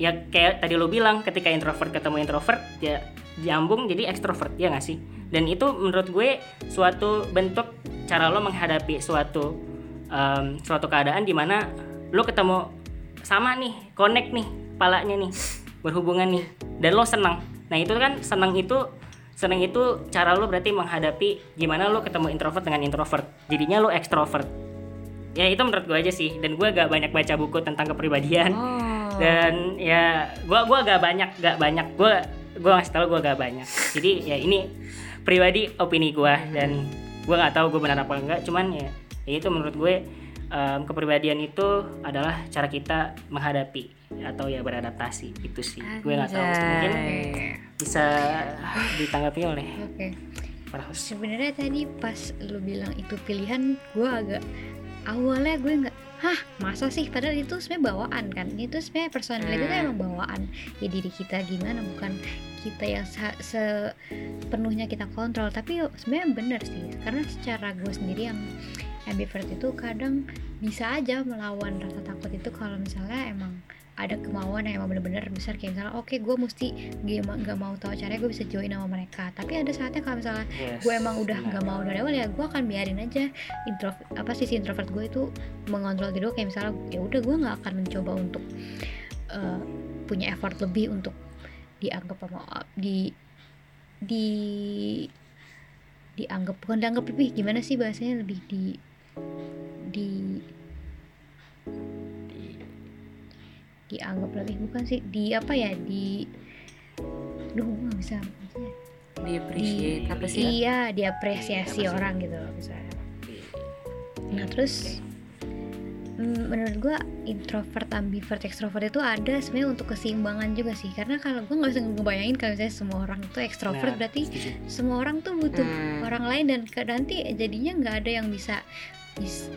[SPEAKER 3] ya kayak tadi lo bilang ketika introvert ketemu introvert ya nyambung jadi ekstrovert ya nggak sih? Dan itu menurut gue suatu bentuk cara lo menghadapi suatu em, suatu keadaan di mana lo ketemu sama nih connect nih palanya nih berhubungan nih dan lo senang. Nah itu kan senang itu senang itu cara lo berarti menghadapi gimana lo ketemu introvert dengan introvert. Jadinya lo ekstrovert ya itu menurut gue aja sih dan gue gak banyak baca buku tentang kepribadian.
[SPEAKER 2] Oh.
[SPEAKER 3] dan ya gue gua gak banyak gak banyak. Gue gue ngasih tau gue gak banyak. Jadi ya ini pribadi opini gue dan gue nggak tahu gue benar apa enggak cuman ya, ya itu menurut gue em, kepribadian itu adalah cara kita menghadapi atau ya beradaptasi itu sih gue nggak tahu mungkin
[SPEAKER 2] Anjay.
[SPEAKER 3] bisa ditanggapi oleh
[SPEAKER 1] Oke.
[SPEAKER 3] para host
[SPEAKER 1] Sebenarnya tadi pas lu bilang itu pilihan, gue agak awalnya gue nggak, hah masa sih? Padahal itu sebenarnya bawaan kan. Itu sebenarnya personality itu
[SPEAKER 2] Hmm.
[SPEAKER 1] emang bawaan. Ya diri kita gimana, bukan kita yang se- sepenuhnya kita kontrol. Tapi sebenarnya bener sih, karena secara gue sendiri yang ambivert itu kadang bisa aja melawan rasa takut itu kalau misalnya emang ada kemauan yang emang bener-bener besar. Kayak misalnya oke gue mesti gak, gak mau tahu caranya gue bisa join sama mereka. Tapi ada saatnya kalau misalnya
[SPEAKER 3] Yes.
[SPEAKER 1] gue emang udah nggak mau dari awal ya gue akan biarin aja. Intro apa sisi introvert gue itu mengontrol diri gue kayak misalnya ya udah gue nggak akan mencoba untuk eh, punya effort lebih untuk dianggap sama di di dianggap bukan dianggap lebih gimana sih bahasanya lebih di di dianggap lebih bukan sih di apa ya di duh gue bisa maksudnya
[SPEAKER 2] di appreciate apa sih
[SPEAKER 1] iya diapresiasi
[SPEAKER 3] sih?
[SPEAKER 1] orang gitu misalnya nah terus mm, menurut gue introvert ambivert extrovert itu ada sebenarnya untuk keseimbangan juga sih karena kalau gue nggak bisa ngebayangin kalau misalnya semua orang itu extrovert
[SPEAKER 3] Nah,
[SPEAKER 1] berarti
[SPEAKER 3] setuju.
[SPEAKER 1] semua orang tuh butuh
[SPEAKER 2] Hmm.
[SPEAKER 1] orang lain dan nanti jadinya nggak ada yang bisa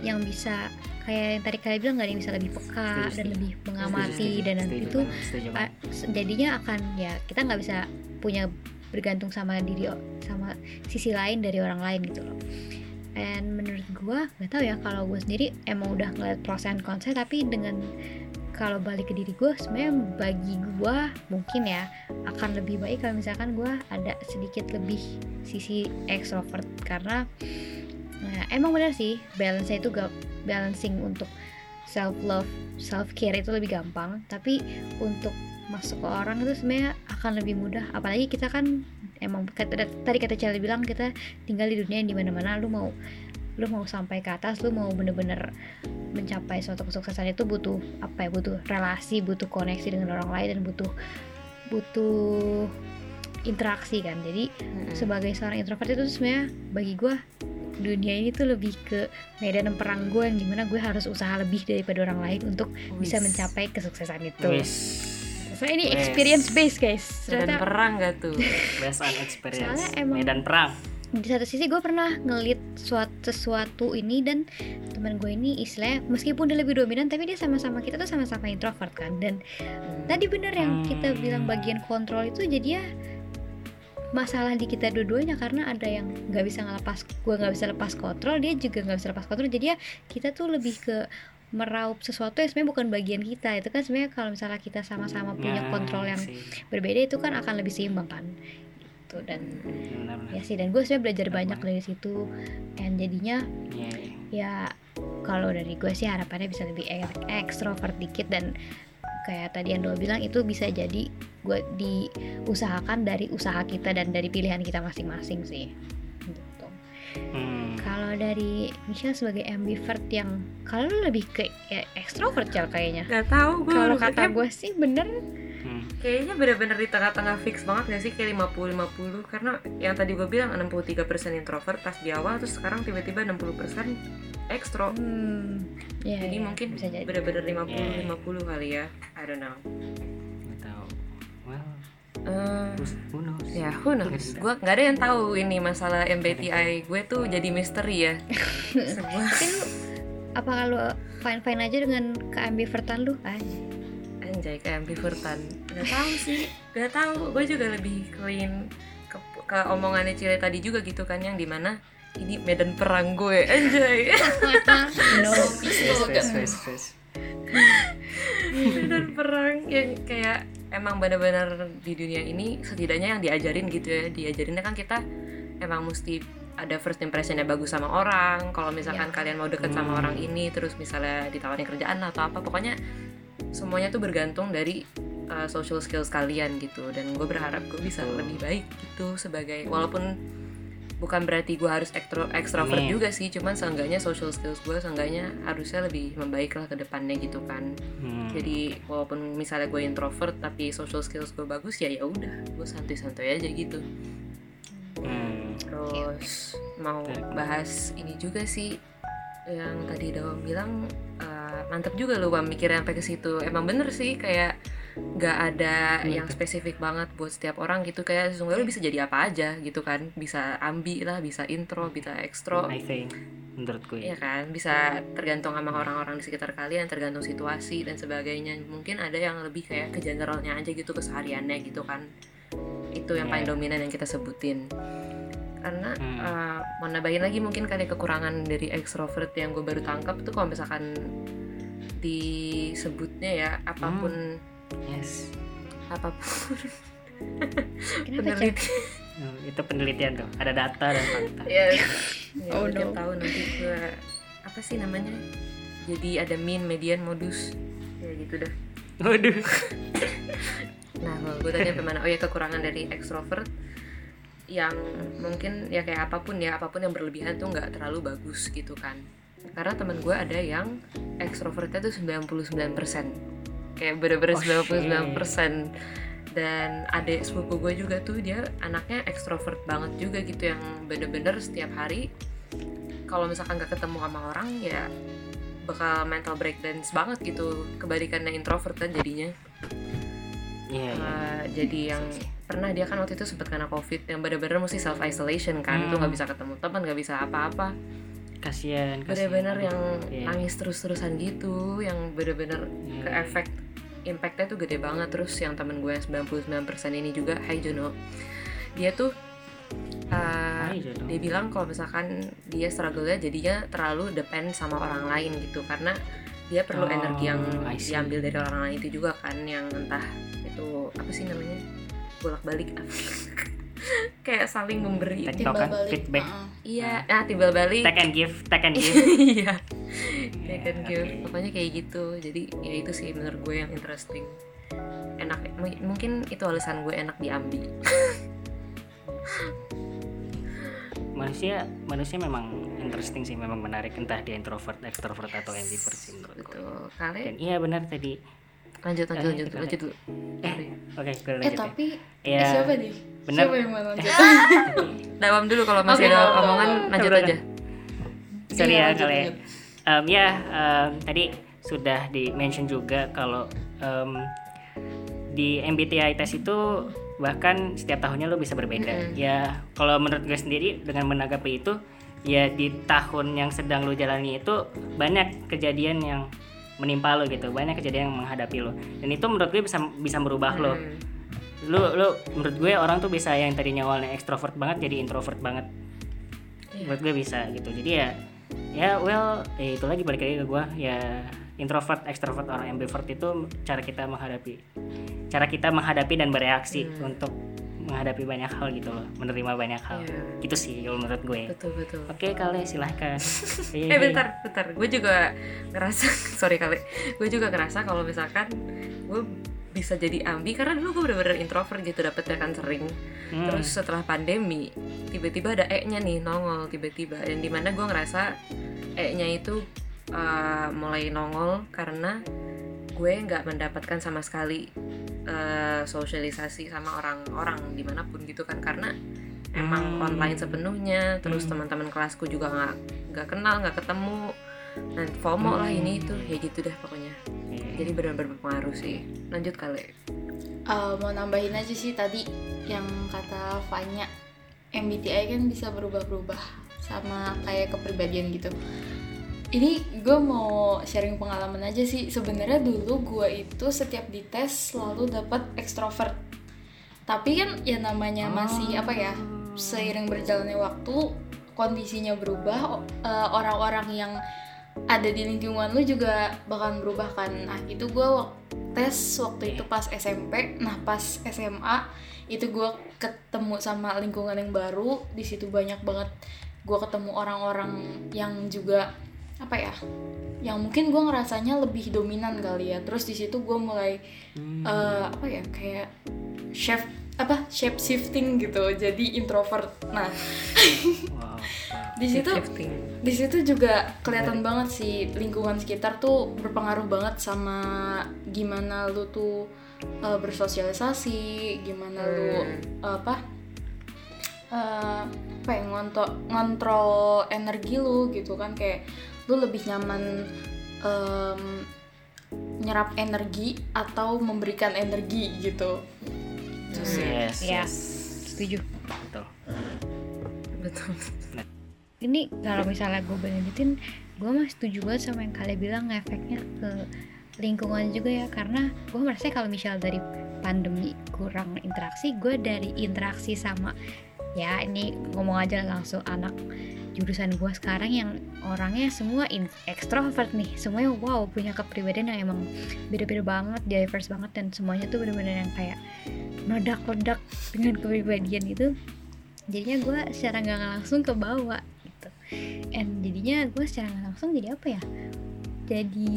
[SPEAKER 1] yang bisa kayak yang tadi kalian bilang nggak ada yang bisa lebih peka
[SPEAKER 3] Setuju,
[SPEAKER 1] dan lebih mengamati
[SPEAKER 3] Setuju,
[SPEAKER 1] dan
[SPEAKER 3] setuju
[SPEAKER 1] itu
[SPEAKER 3] banget, setuju banget.
[SPEAKER 1] a- se- jadinya akan ya kita nggak bisa punya bergantung sama diri sama sisi lain dari orang lain gitu loh. And menurut gua nggak tahu ya kalau gue sendiri emang udah ngeliat pros and cons tapi dengan kalau balik ke diri gue sebenarnya bagi gua mungkin ya akan lebih baik kalau misalkan gua ada sedikit lebih sisi extrovert. Karena nah, emang benar sih balance itu gak balancing untuk self love self care itu lebih gampang. Tapi untuk masuk ke orang itu sebenarnya akan lebih mudah. Apalagi kita kan emang kata, tadi kata Charlie bilang kita tinggal di dunia yang di mana-mana lu mau lu mau sampai ke atas lu mau bener-bener mencapai suatu kesuksesan itu butuh apa ya? Butuh relasi butuh koneksi dengan orang lain dan butuh butuh interaksi kan jadi
[SPEAKER 2] Mm-mm.
[SPEAKER 1] sebagai seorang introvert itu sebenarnya bagi gue dunia ini tuh lebih ke medan perang gue yang di mana gue harus usaha lebih daripada orang lain untuk bisa
[SPEAKER 2] Wis.
[SPEAKER 1] mencapai kesuksesan itu
[SPEAKER 3] Wis,
[SPEAKER 1] so ini experience based guys
[SPEAKER 2] dan
[SPEAKER 1] ternyata
[SPEAKER 2] perang gak tuh
[SPEAKER 3] based on experience.
[SPEAKER 1] Soalnya emang-
[SPEAKER 3] Medan perang.
[SPEAKER 1] di satu sisi gue pernah ngelit suatu sesuatu ini dan teman gue ini istilahnya meskipun dia lebih dominan tapi dia sama-sama kita tuh sama-sama introvert kan dan tadi bener yang kita
[SPEAKER 3] Hmm.
[SPEAKER 1] bilang bagian kontrol itu jadi ya masalah di kita dua-duanya karena ada yang nggak bisa ngelepas gue nggak bisa lepas kontrol dia juga nggak bisa lepas kontrol jadi ya kita tuh lebih ke meraup sesuatu yang sebenarnya bukan bagian kita itu kan sebenarnya kalau misalnya kita sama-sama punya
[SPEAKER 3] Ya,
[SPEAKER 1] kontrol yang
[SPEAKER 3] sih.
[SPEAKER 1] berbeda itu kan akan lebih seimbang kan gitu dan
[SPEAKER 3] Benar-benar.
[SPEAKER 1] ya sih dan gue sebenarnya belajar
[SPEAKER 3] Benar
[SPEAKER 1] banyak dari situ dan jadinya
[SPEAKER 3] Iya, iya.
[SPEAKER 1] ya kalau dari gue sih harapannya bisa lebih ek- ekstrovert dikit dan kayak tadi Ando bilang itu bisa jadi gue diusahakan dari usaha kita dan dari pilihan kita masing-masing sih gitu.
[SPEAKER 3] Hmm.
[SPEAKER 1] Kalau dari Michelle sebagai ambivert yang kalau lu lebih ke ya, ekstrovert Cel kayaknya.
[SPEAKER 2] Gak tahu gue
[SPEAKER 1] Kalau kata gue sih bener.
[SPEAKER 2] Kayaknya bener-bener di tengah-tengah fix banget gak sih? Kayak 50-50 Karena yang tadi gue bilang 63% introvert pas di awal Terus sekarang tiba-tiba 60% ekstro.
[SPEAKER 1] Hmm, ya,
[SPEAKER 2] Jadi
[SPEAKER 1] ya,
[SPEAKER 2] mungkin
[SPEAKER 1] bisa jadi.
[SPEAKER 2] bener-bener
[SPEAKER 3] Yeah.
[SPEAKER 2] 50-50 kali ya. I don't know.
[SPEAKER 3] Nggak who knows?
[SPEAKER 2] Ya who knows? Gue gak ada yang tahu ini masalah MBTI gue tuh jadi misteri ya.
[SPEAKER 1] Tapi lu apa kalau fine fine aja dengan keambivertan lu? Aja
[SPEAKER 2] anjay kayak ambivertan Gak tahu sih. Gak tahu. Gue juga lebih clean ke, ke omongannya Cile tadi juga gitu kan Yang di mana ini medan perang gue. Anjay.
[SPEAKER 1] No
[SPEAKER 2] medan perang yang kayak emang benar-benar di dunia ini setidaknya yang diajarin gitu ya. Diajarinnya kan kita emang mesti ada first impressionnya bagus sama orang. Kalau misalkan kalian mau deket sama
[SPEAKER 3] Hmm.
[SPEAKER 2] orang ini terus misalnya ditawarin kerjaan atau apa pokoknya semuanya tuh bergantung dari uh, social skills kalian gitu dan gue berharap gue bisa
[SPEAKER 3] Betul.
[SPEAKER 2] lebih baik gitu sebagai walaupun bukan berarti gue harus ekstro ekstrovert juga sih cuman seenggaknya social skills gue seenggaknya harusnya lebih membaik lah ke depannya gitu kan
[SPEAKER 3] Hmm.
[SPEAKER 2] jadi walaupun misalnya gue introvert tapi social skills gue bagus ya ya udah gue santai-santai aja gitu
[SPEAKER 3] Hmm.
[SPEAKER 2] terus mau bahas ini juga sih yang tadi Dawa bilang eh, mantep juga loh Wam mikirnya sampai ke situ emang bener sih kayak nggak ada yang
[SPEAKER 3] Mantep.
[SPEAKER 2] spesifik banget buat setiap orang gitu kayak sesungguhnya lu bisa jadi apa aja gitu kan bisa ambi lah bisa intro bisa ekstro
[SPEAKER 3] I think menurutku
[SPEAKER 2] Iya
[SPEAKER 3] ya.
[SPEAKER 2] kan, bisa tergantung sama orang-orang di sekitar kalian, tergantung situasi dan sebagainya. Mungkin ada yang lebih kayak ke generalnya aja gitu, kesehariannya gitu kan. Itu yang paling
[SPEAKER 3] Iya.
[SPEAKER 2] dominan yang kita sebutin. Karena
[SPEAKER 3] Hmm.
[SPEAKER 2] eh, mau nambahin lagi mungkin kali kekurangan dari extrovert yang gue baru tangkap tuh kalau misalkan disebutnya ya apa pun
[SPEAKER 3] Yes.
[SPEAKER 2] apa pun
[SPEAKER 1] kenapa Cel?
[SPEAKER 2] peneliti
[SPEAKER 3] Hmm, itu penelitian tuh. Ada data dan fakta.
[SPEAKER 2] ya, ya
[SPEAKER 1] Oh,
[SPEAKER 2] udah
[SPEAKER 1] no.
[SPEAKER 2] tahu nanti gue apa sih namanya jadi ada mean median modus ya gitu dah
[SPEAKER 3] Waduh.
[SPEAKER 2] Nah, kalau gue tadi sampai mana? Oh ya kekurangan dari extrovert yang mungkin ya kayak apa pun ya apa pun yang berlebihan tuh nggak terlalu bagus gitu kan. Karena teman gue ada yang extrovertnya tuh 99% kayak bener-bener
[SPEAKER 3] Oh,
[SPEAKER 2] 99% dan adik sepupu gue juga tuh dia anaknya ekstrovert banget juga gitu yang bener-bener setiap hari kalau misalkan gak ketemu sama orang ya bakal mental breakdance banget gitu kebalikannya introvert kan jadinya.
[SPEAKER 3] Iya, iya.
[SPEAKER 2] Uh, jadi yang pernah dia kan waktu itu sempat kena covid yang bener-bener mesti self isolation kan
[SPEAKER 3] Hmm.
[SPEAKER 2] tuh nggak bisa ketemu teman nggak bisa apa-apa
[SPEAKER 3] Kasihan, kasihan.
[SPEAKER 2] bener-bener yang
[SPEAKER 3] Iya.
[SPEAKER 2] nangis terus-terusan gitu yang bener-bener
[SPEAKER 3] Iya.
[SPEAKER 2] ke efek impactnya tuh gede banget terus yang temen gue yang 99% ini juga Hai Juno dia tuh uh, dia bilang kalau misalkan dia struggle-nya jadinya terlalu depend sama orang lain gitu karena dia perlu
[SPEAKER 3] Oh,
[SPEAKER 2] energi yang
[SPEAKER 3] see.
[SPEAKER 2] diambil dari orang lain itu juga kan yang entah itu apa sih namanya bolak-balik. Kayak saling memberi.
[SPEAKER 4] Timbal
[SPEAKER 3] kan,
[SPEAKER 4] balik.
[SPEAKER 3] feedback.
[SPEAKER 4] Heeh.
[SPEAKER 2] iya nah timbal balik.
[SPEAKER 3] Take and give, take and give.
[SPEAKER 2] iya. Take and give.
[SPEAKER 3] Oke.
[SPEAKER 2] pokoknya kayak gitu. Jadi ya itu sih menurut gue yang interesting. Enak m- mungkin itu alasan gue enak diambil
[SPEAKER 3] manusia manusia memang interesting sih. Memang menarik. Entah dia introvert ekstrovert atau ambivert sih menurut gue.
[SPEAKER 2] betul.
[SPEAKER 3] Dan
[SPEAKER 2] kalian
[SPEAKER 3] iya benar tadi
[SPEAKER 2] lanjut lanjut
[SPEAKER 3] Eh,
[SPEAKER 2] lanjut
[SPEAKER 3] kita-
[SPEAKER 2] lanjut dulu Sorry.
[SPEAKER 3] oke gue
[SPEAKER 4] eh
[SPEAKER 3] lanjut ya.
[SPEAKER 4] tapi
[SPEAKER 3] Iya.
[SPEAKER 4] eh, siapa nih
[SPEAKER 3] Bener.
[SPEAKER 4] siapa yang mau lanjut
[SPEAKER 2] Dawam dulu kalau masih
[SPEAKER 4] Oke,
[SPEAKER 2] ada omongan lanjut
[SPEAKER 3] Coba,
[SPEAKER 2] aja
[SPEAKER 3] sorry
[SPEAKER 4] Iya,
[SPEAKER 3] ya
[SPEAKER 4] lanjut,
[SPEAKER 3] kali
[SPEAKER 4] lanjut.
[SPEAKER 3] Em, ya em, tadi sudah di mention juga kalau em, di MBTI test itu bahkan setiap tahunnya lo bisa berbeda
[SPEAKER 2] Mm-mm.
[SPEAKER 3] ya kalau menurut gue sendiri dengan menanggapi itu ya di tahun yang sedang lo jalani itu banyak kejadian yang menimpa lo gitu banyak kejadian yang menghadapi lo dan itu menurut gue bisa bisa merubah lo
[SPEAKER 2] Hmm.
[SPEAKER 3] lu lu menurut gue orang tuh bisa yang tadinya awalnya ekstrovert banget jadi introvert banget
[SPEAKER 2] Iya.
[SPEAKER 3] menurut gue bisa gitu jadi ya ya well ya itu lagi balik lagi ke gue ya introvert ekstrovert orang ambivert itu cara kita menghadapi cara kita menghadapi dan bereaksi
[SPEAKER 2] Hmm.
[SPEAKER 3] untuk menghadapi banyak hal gitu loh menerima banyak hal.
[SPEAKER 2] Iya.
[SPEAKER 3] gitu sih kalau menurut gue.
[SPEAKER 2] Betul betul
[SPEAKER 3] oke kale silahkan.
[SPEAKER 2] Eh bentar bentar. Gue juga ngerasa sorry kali gue juga ngerasa kalau misalkan gue bisa jadi ambi karena dulu gue bener-bener introvert gitu dapetnya kan sering.
[SPEAKER 3] Hmm.
[SPEAKER 2] terus setelah pandemi tiba-tiba ada e-nya nih nongol tiba-tiba. Dan di mana gue ngerasa e-nya itu uh, mulai nongol karena gue nggak mendapatkan sama sekali uh, sosialisasi sama orang-orang di mana pun gitu kan karena emang
[SPEAKER 3] Hmm.
[SPEAKER 2] online sepenuhnya terus
[SPEAKER 3] Hmm.
[SPEAKER 2] teman-teman kelasku juga nggak nggak kenal nggak ketemu dan FOMO lah
[SPEAKER 3] Hmm.
[SPEAKER 2] ini itu ya gitu dah pokoknya
[SPEAKER 3] Iya.
[SPEAKER 2] jadi benar-benar berpengaruh sih lanjut kali
[SPEAKER 4] Eh, mau nambahin aja sih tadi yang kata Fanya MBTI kan bisa berubah-berubah sama kayak kepribadian gitu ini gue mau sharing pengalaman aja sih. Sebenarnya dulu gue itu setiap dites selalu dapat ekstrovert tapi kan ya namanya masih apa ya seiring berjalannya waktu kondisinya berubah eh, orang-orang yang ada di lingkungan lu juga bakalan berubah kan. Nah itu gue tes waktu itu pas SMP nah pas SMA itu gue ketemu sama lingkungan yang baru. Di situ banyak banget gue ketemu orang-orang yang juga apa ya yang mungkin gue ngerasanya lebih dominan kali ya terus di situ gue mulai
[SPEAKER 3] Hmm.
[SPEAKER 4] eh, apa ya kayak chef apa shape shifting gitu jadi introvert nah
[SPEAKER 3] Wow,
[SPEAKER 4] di situ
[SPEAKER 2] Shifting.
[SPEAKER 4] di situ juga kelihatan banget sih lingkungan sekitar tuh berpengaruh banget sama gimana lu tuh uh, bersosialisasi gimana lu
[SPEAKER 2] Hmm.
[SPEAKER 4] apa uh, apa ya ngontrol ngontrol energi lu gitu kan kayak lu lebih nyaman em, nyerap energi atau memberikan energi gitu. Itu sih.
[SPEAKER 3] yes,
[SPEAKER 1] Iya.
[SPEAKER 3] yes.
[SPEAKER 1] setuju.
[SPEAKER 3] Betul.
[SPEAKER 2] Betul.
[SPEAKER 1] Ini kalau misalnya gue bandingin gue mah setuju banget sama yang kalian bilang efeknya ke lingkungan juga ya. Karena gue merasa kalau misal dari pandemi kurang interaksi gue dari interaksi sama ya ini ngomong aja langsung anak jurusan gue sekarang yang orangnya semua in- ekstrovert nih. Semuanya wow punya kepribadian yang emang beda-beda banget diverse banget dan semuanya tuh bener-bener yang kayak meledak-ledak dengan kepribadian itu. Jadinya gue secara nggak langsung ke bawah gitu. And jadinya gue secara nggak langsung jadi apa ya? Jadi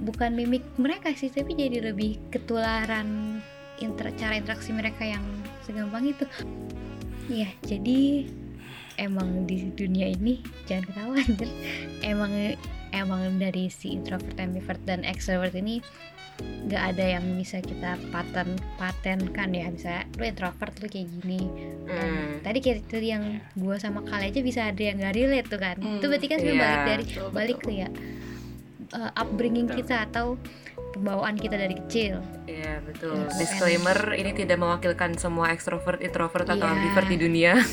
[SPEAKER 1] bukan mimik mereka sih tapi jadi lebih ketularan inter cara interaksi mereka yang segampang itu. Ya jadi emang di dunia ini jangan ketawa anjir. Emang emang dari si introvert, ambivert dan extrovert ini nggak ada yang bisa kita paten patenkan ya. Bisa lu introvert lu kayak gini.
[SPEAKER 2] Hmm.
[SPEAKER 1] tadi kayak tadi yang gua sama kali aja bisa ada yang nggak relate tuh kan.
[SPEAKER 4] Hmm,
[SPEAKER 1] itu berarti kan
[SPEAKER 2] iya,
[SPEAKER 1] balik dari
[SPEAKER 4] betul,
[SPEAKER 1] balik
[SPEAKER 4] betul.
[SPEAKER 1] ke ya uh, upbringing
[SPEAKER 3] Betul.
[SPEAKER 1] kita atau pembawaan kita dari kecil
[SPEAKER 2] Iya betul. Disclaimer ini tidak mewakilkan semua ekstrovert, introvert atau
[SPEAKER 1] Iya.
[SPEAKER 2] ambivert di dunia.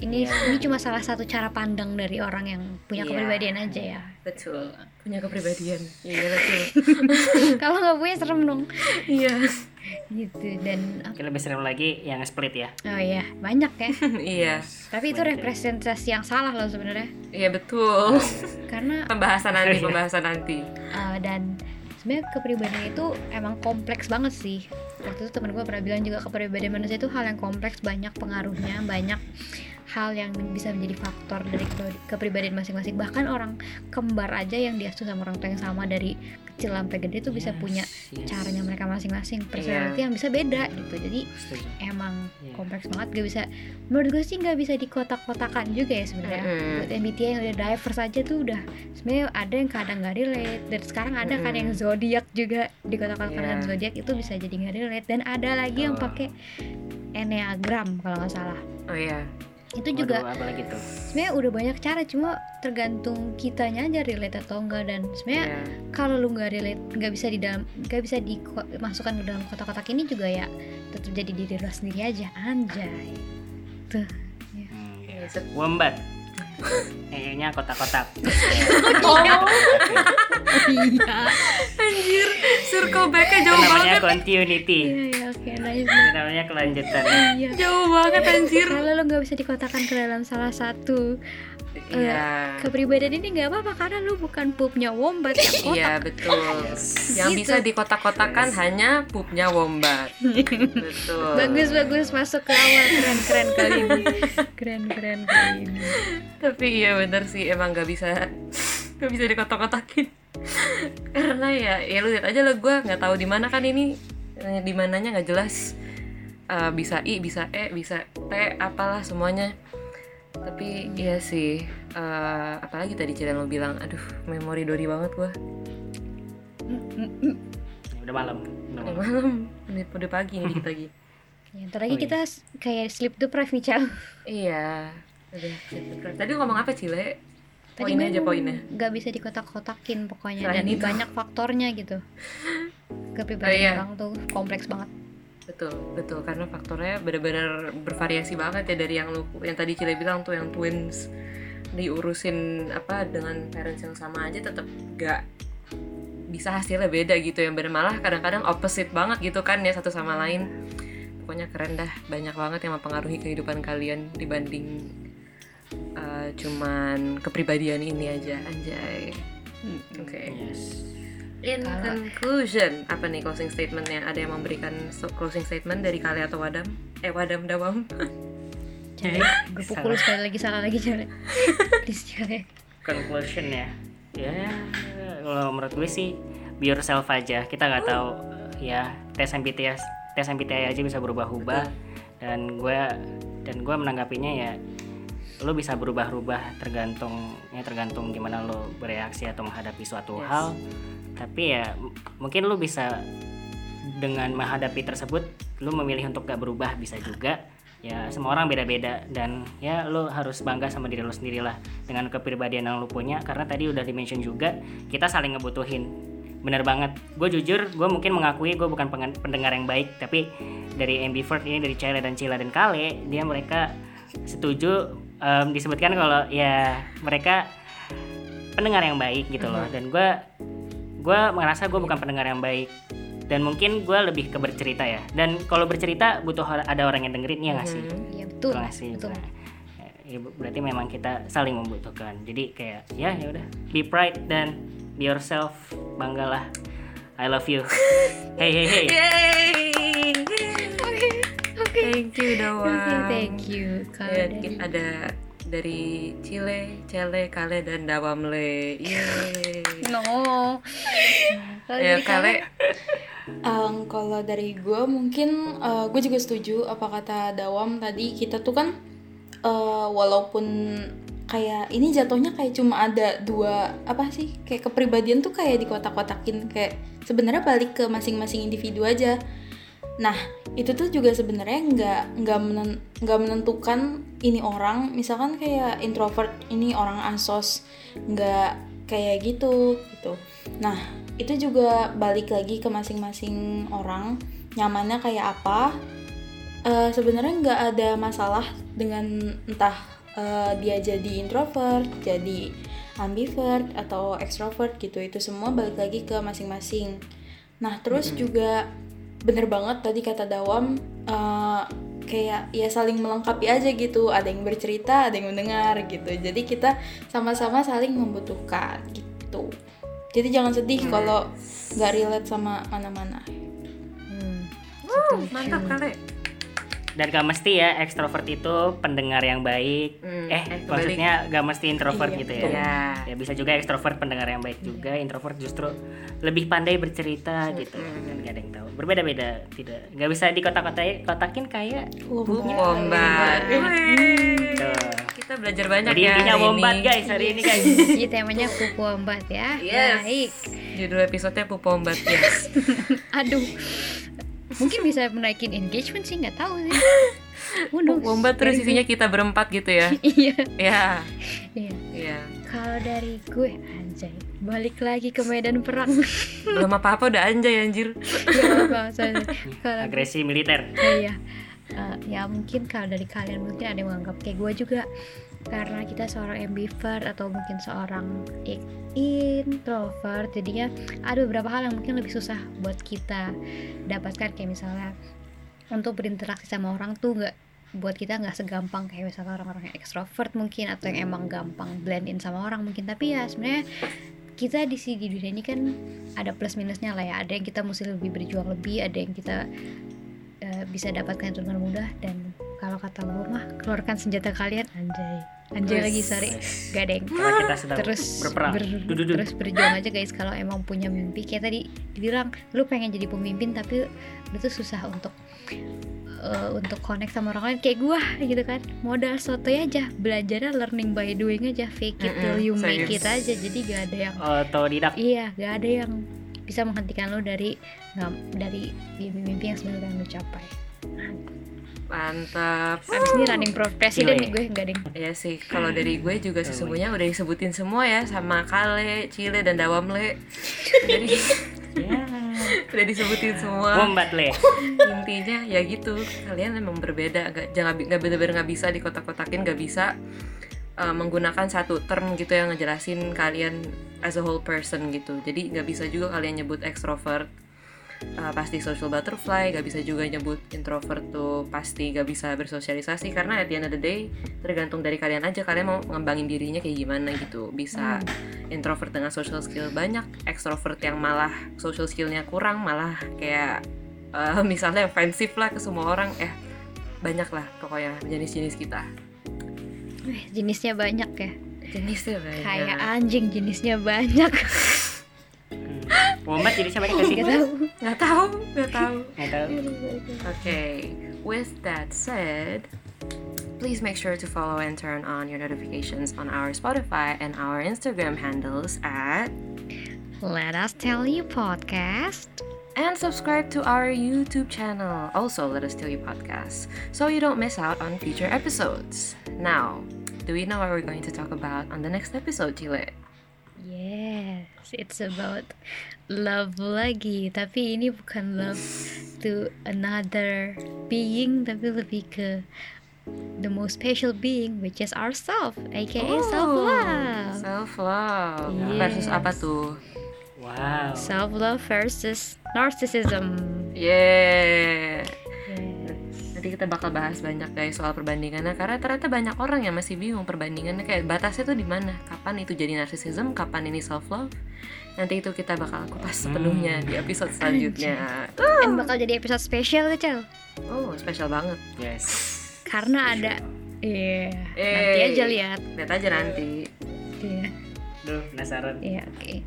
[SPEAKER 1] ini ini cuma salah satu cara pandang dari orang yang punya
[SPEAKER 2] Iya.
[SPEAKER 1] kepribadian aja ya
[SPEAKER 2] Betul. Punya kepribadian. Iya betul.
[SPEAKER 1] kalau nggak punya serem dong
[SPEAKER 2] Iya.
[SPEAKER 1] gitu dan
[SPEAKER 3] Mungkin lebih serem lagi yang split ya.
[SPEAKER 1] oh iya banyak ya
[SPEAKER 2] Iya.
[SPEAKER 1] tapi itu representasi yang salah loh sebenarnya
[SPEAKER 2] Iya betul.
[SPEAKER 1] karena
[SPEAKER 2] Pembahasan nanti,
[SPEAKER 3] Iya.
[SPEAKER 2] pembahasan nanti.
[SPEAKER 1] uh, dan sebenarnya kepribadian itu emang kompleks banget sih. Waktu itu temen gue pernah bilang juga kepribadian manusia itu hal yang kompleks banyak pengaruhnya banyak hal yang bisa menjadi faktor dari ke- kepribadian masing-masing. Bahkan orang kembar aja yang diasuh sama orang tua yang sama dari kecil sampai gede tuh bisa
[SPEAKER 3] Yes,
[SPEAKER 1] punya
[SPEAKER 3] yes.
[SPEAKER 1] caranya mereka masing-masing personality yang bisa beda gitu jadi
[SPEAKER 3] Setuju.
[SPEAKER 1] emang
[SPEAKER 3] Iya.
[SPEAKER 1] kompleks banget gak bisa menurut gue sih nggak bisa dikotak-kotakan juga ya sebenarnya
[SPEAKER 2] Mm-mm.
[SPEAKER 1] buat MBTI yang udah diverse aja tuh udah sebenarnya ada yang kadang nggak relate dan sekarang ada kan
[SPEAKER 2] Mm-mm.
[SPEAKER 1] yang zodiak juga dikotak-kotakan
[SPEAKER 2] Iya.
[SPEAKER 1] dengan zodiak itu bisa jadi nggak relate dan ada lagi yang
[SPEAKER 3] Betul.
[SPEAKER 1] pakai enneagram kalau nggak salah
[SPEAKER 2] Oh iya.
[SPEAKER 1] Itu juga
[SPEAKER 3] Waduh, tuh?
[SPEAKER 1] sebenarnya udah banyak cara cuma tergantung kitanya aja relate atau enggak dan sebenarnya
[SPEAKER 2] Iya.
[SPEAKER 1] kalau lu nggak relate nggak bisa di dalam nggak bisa dimasukkan ke dalam kotak-kotak ini juga ya tetap jadi diri lo sendiri aja anjay tuh
[SPEAKER 3] Hmm,
[SPEAKER 2] Iya,
[SPEAKER 3] iya.
[SPEAKER 2] set-
[SPEAKER 3] Wombat. Kayaknya kotak-kotak.
[SPEAKER 4] Oh,
[SPEAKER 1] iya
[SPEAKER 2] Anjir, circle back-nya jauh
[SPEAKER 3] namanya
[SPEAKER 2] banget.
[SPEAKER 3] continuity.
[SPEAKER 1] iya iya oke nice
[SPEAKER 3] Itu namanya kelanjutan.
[SPEAKER 1] iya
[SPEAKER 2] Jauh banget anjir.
[SPEAKER 1] kalau lo nggak bisa dikotakan ke dalam salah satu
[SPEAKER 2] Iya.
[SPEAKER 1] kepribadian ini nggak apa-apa karena lu bukan pupnya wombat yang kotak
[SPEAKER 2] Iya betul. Yang
[SPEAKER 1] Gitu.
[SPEAKER 2] bisa dikotak-kotakan hanya pupnya wombat. Betul.
[SPEAKER 1] bagus bagus masuk ke awal keren keren kali ini keren keren kali ini
[SPEAKER 2] Tapi iya bener sih emang gak bisa gak bisa dikotak-kotakin. Karena ya ya lu lihat aja lah gue nggak tahu di mana kan ini Eh, di mananya nggak jelas. Eh, bisa i, bisa e, bisa t, apalah semuanya. Tapi iya sih. eh, apalagi tadi Cilen lo bilang, aduh memori dori banget gue.
[SPEAKER 3] Udah malam. Udah
[SPEAKER 2] Udah
[SPEAKER 3] malam.
[SPEAKER 2] malam, ini udah pagi nih dikit lagi.
[SPEAKER 1] ya, ntar lagi
[SPEAKER 3] Oh, iya.
[SPEAKER 1] kita s- kayak sleep deprived nih Cal
[SPEAKER 2] Iya. Udah. Tadi ngomong apa Cile?
[SPEAKER 1] Tadi
[SPEAKER 2] Poinnya aja poinnya.
[SPEAKER 1] nggak bisa dikotak-kotakin pokoknya
[SPEAKER 2] Selain
[SPEAKER 1] dan
[SPEAKER 2] itu.
[SPEAKER 1] banyak faktornya gitu kepribadian
[SPEAKER 2] Oh, iya.
[SPEAKER 1] orang tuh kompleks banget
[SPEAKER 2] Betul, betul. Karena faktornya benar-benar bervariasi banget ya dari yang lu yang tadi Cile bilang tuh yang twins diurusin apa dengan parents yang sama aja tetap gak bisa hasilnya beda gitu yang bener. Malah kadang-kadang opposite banget gitu kan ya satu sama lain. Pokoknya keren dah banyak banget yang mempengaruhi kehidupan kalian dibanding uh, cuman kepribadian ini aja anjay. Oke.
[SPEAKER 3] Yes.
[SPEAKER 2] In
[SPEAKER 1] Kalau-
[SPEAKER 2] conclusion apa nih closing statementnya? Ada yang memberikan closing statement dari Kali atau Wadam? Eh Wadam Dawam.
[SPEAKER 1] Jadi gue pukul sekali lagi salah lagi Cal please ya.
[SPEAKER 3] Conclusion ya. Ya, kalau menurut gue sih be yourself aja. Kita nggak tahu. Ya tes MBTI tes MBTI aja bisa berubah-ubah. Dan gue dan gue menanggapinya ya lo bisa berubah-ubah tergantung ya tergantung gimana lo bereaksi atau menghadapi suatu
[SPEAKER 2] Yes.
[SPEAKER 3] hal. Tapi ya mungkin lo bisa dengan menghadapi tersebut lo memilih untuk gak berubah bisa juga. Ya semua orang beda-beda dan ya lo harus bangga sama diri lo sendiri lah dengan kepribadian yang lo punya. Karena tadi udah dimention juga kita saling ngebutuhin. Bener banget. Gue jujur gue mungkin mengakui gue bukan pendengar yang baik tapi dari ambivert ini dari Cile dan Cila dan Kale dia mereka setuju em, disebutkan kalau ya mereka pendengar yang baik gitu loh. Dan gue gue merasa gue bukan pendengar yang baik. Dan mungkin gue lebih ke bercerita ya. Dan kalau bercerita butuh ada orang yang dengerin ya nggak sih?
[SPEAKER 1] Iya betul
[SPEAKER 3] nggak sih?
[SPEAKER 1] Betul.
[SPEAKER 3] Nah, ya, berarti memang kita saling membutuhkan. Jadi kayak ya ya udah. Be pride dan be yourself. Banggalah I love you. Hey hey hey.
[SPEAKER 2] Yay!
[SPEAKER 1] Oke.
[SPEAKER 2] Thank you Dawam.
[SPEAKER 1] oke thank you kalau
[SPEAKER 2] Ya,
[SPEAKER 1] dari
[SPEAKER 2] ada dari Cile, Cele, Kale dan Dawamle. Yeay.
[SPEAKER 1] no.
[SPEAKER 2] Ya
[SPEAKER 1] Kale.
[SPEAKER 2] Kale,
[SPEAKER 4] Em, kalau dari gue mungkin gue juga setuju apa kata Dawam tadi. Kita tuh kan eh, walaupun kayak ini jatuhnya kayak cuma ada dua apa sih kayak kepribadian tuh kayak dikotak-kotakin. Kayak sebenarnya balik ke masing-masing individu aja nah itu tuh juga sebenarnya nggak nggak menen- nggak menentukan ini orang. Misalkan kayak introvert ini orang ansos nggak kayak gitu gitu. Nah itu juga balik lagi ke masing-masing orang. Nyamannya kayak apa? Eh, sebenarnya nggak ada masalah dengan entah eh, dia jadi introvert, jadi ambivert atau extrovert gitu. Itu semua balik lagi ke masing-masing. Nah, terus juga bener banget tadi kata Dawam eh, kayak ya saling melengkapi aja gitu. Ada yang bercerita, ada yang mendengar gitu. Jadi kita sama-sama saling membutuhkan gitu. Jadi jangan sedih kalau nggak relate sama mana-mana.
[SPEAKER 1] Hmm.
[SPEAKER 2] Wuh, mantap kali.
[SPEAKER 3] Dan gak mesti ya ekstrovert itu pendengar yang baik
[SPEAKER 2] Hmm,
[SPEAKER 3] eh
[SPEAKER 2] eh,
[SPEAKER 3] maksudnya gak mesti introvert
[SPEAKER 4] Iya,
[SPEAKER 3] gitu ya.
[SPEAKER 2] Iya.
[SPEAKER 3] ya bisa juga ekstrovert pendengar yang baik juga introvert justru lebih pandai bercerita gitu kan gak ada yang tahu berbeda-beda tidak nggak bisa dikotak-kotakin kotakin kayak
[SPEAKER 2] wombat.
[SPEAKER 3] Tuh.
[SPEAKER 2] Kita belajar banyak
[SPEAKER 3] jadi
[SPEAKER 2] ya
[SPEAKER 3] intinya wombat guys hari ini guys
[SPEAKER 1] Jadi temanya pupu wombat ya.
[SPEAKER 2] Yes.
[SPEAKER 1] Baik.
[SPEAKER 2] Judul episodenya Pupu Wombat yes.
[SPEAKER 1] Aduh. Mungkin bisa menaikin engagement sih nggak tahu sih.
[SPEAKER 2] Wombat terus isinya kita berempat gitu ya.
[SPEAKER 1] Iya.
[SPEAKER 2] Iya.
[SPEAKER 1] Iya.
[SPEAKER 2] Iya.
[SPEAKER 1] Kalau dari gue anjay, balik lagi ke medan perang.
[SPEAKER 2] Belum apa-apa udah anjay anjir.
[SPEAKER 1] ya apa. Kalau
[SPEAKER 3] agresi militer
[SPEAKER 1] iya. Eh, ya mungkin kalau dari kalian mungkin ada yang menganggap kayak gue juga karena kita seorang ambivert atau mungkin seorang introvert jadinya ada beberapa hal yang mungkin lebih susah buat kita dapatkan. Kayak misalnya untuk berinteraksi sama orang tuh nggak buat kita nggak segampang. Kayak misalnya orang-orang yang ekstrovert mungkin atau yang emang gampang blend in sama orang mungkin. Tapi ya sebenarnya kita di sini di dunia ini kan ada plus minusnya lah ya. Ada yang kita mesti lebih berjuang lebih ada yang kita eh, bisa dapatkan dengan mudah dan kalau kata gue mah keluarkan senjata kalian. Anjay. Anjay
[SPEAKER 3] Wes.
[SPEAKER 1] lagi sorry. Gak ada yang
[SPEAKER 3] karena kita sedang
[SPEAKER 1] terus
[SPEAKER 3] berperang.
[SPEAKER 1] ber-
[SPEAKER 3] Dududu.
[SPEAKER 1] terus berjuang aja guys. Kalau emang punya mimpi kayak tadi dibilang lu pengen jadi pemimpin tapi lu tuh susah untuk eh, untuk connect sama orang lain. Kayak gua gitu kan. Modal soto aja. Belajarnya learning by doing aja. Fake it till you make it aja. Jadi gak ada yang
[SPEAKER 3] otodidak.
[SPEAKER 1] Iya gak ada yang bisa menghentikan lu dari dari mimpi-mimpi yang sebenarnya pengen lu capai
[SPEAKER 2] Mantap.
[SPEAKER 1] abis ini running for presiden nih gue gak ada yang
[SPEAKER 2] Ya sih, kalau dari gue juga sesungguhnya udah disebutin semua ya sama Kale, Cile dan Dawamle. Jadi
[SPEAKER 3] ya
[SPEAKER 2] udah disebutin semua.
[SPEAKER 3] wombat le
[SPEAKER 2] Intinya ya gitu, kalian emang berbeda, gak jangan nggak bener-bener nggak bisa dikotak-kotakin, nggak bisa uh, menggunakan satu term gitu yang ngejelasin kalian as a whole person gitu. Jadi nggak bisa juga kalian nyebut extrovert uh, pasti social butterfly, gak bisa juga nyebut introvert tuh pasti gak bisa bersosialisasi karena at the end of the day tergantung dari kalian aja kalian mau ngembangin dirinya kayak gimana gitu. Bisa introvert dengan social skill banyak, extrovert yang malah social skillnya kurang malah kayak uh, misalnya offensif lah ke semua orang eh banyak lah pokoknya jenis-jenis kita.
[SPEAKER 1] Eh, jenisnya banyak ya.
[SPEAKER 2] Jenisnya banyak.
[SPEAKER 1] Kayak anjing jenisnya banyak.
[SPEAKER 3] Hmm. wombat jadi siapa nih
[SPEAKER 1] gak tahu
[SPEAKER 2] nggak tahu nggak tahu
[SPEAKER 3] nggak tahu
[SPEAKER 2] Okay, with that said, please make sure to follow and turn on your notifications on our Spotify and our Instagram handles at
[SPEAKER 1] Let us tell you podcast.
[SPEAKER 2] and subscribe to our YouTube channel. Also, Let Us Tell You podcast so you don't miss out on future episodes. Now, do we know what we're going to talk about on the next episode, Chile?
[SPEAKER 1] Yes, it's about love lagi. Tapi ini bukan love to another being, tapi lebih ke the most special being, which is ourself, aka self love.
[SPEAKER 2] Self love
[SPEAKER 1] Yes.
[SPEAKER 2] versus apa tuh?
[SPEAKER 3] wow
[SPEAKER 1] Self love versus narcissism.
[SPEAKER 2] Yeah.
[SPEAKER 1] Yes.
[SPEAKER 2] Nanti kita bakal bahas banyak guys soal perbandingannya karena ternyata banyak orang yang masih bingung perbandingannya kayak batasnya tuh di mana? Kapan itu jadi narcissism? Kapan ini self love? Nanti itu kita bakal kupas sepenuhnya di episode selanjutnya.
[SPEAKER 1] Dan bakal jadi episode spesial tuh, Cel.
[SPEAKER 2] Oh, spesial banget.
[SPEAKER 3] yes
[SPEAKER 1] Karena ada Iya, nanti
[SPEAKER 2] Eh.
[SPEAKER 1] aja lihat.
[SPEAKER 2] Lihat aja nanti.
[SPEAKER 1] Iya,
[SPEAKER 3] Duh, penasaran
[SPEAKER 1] iya, oke.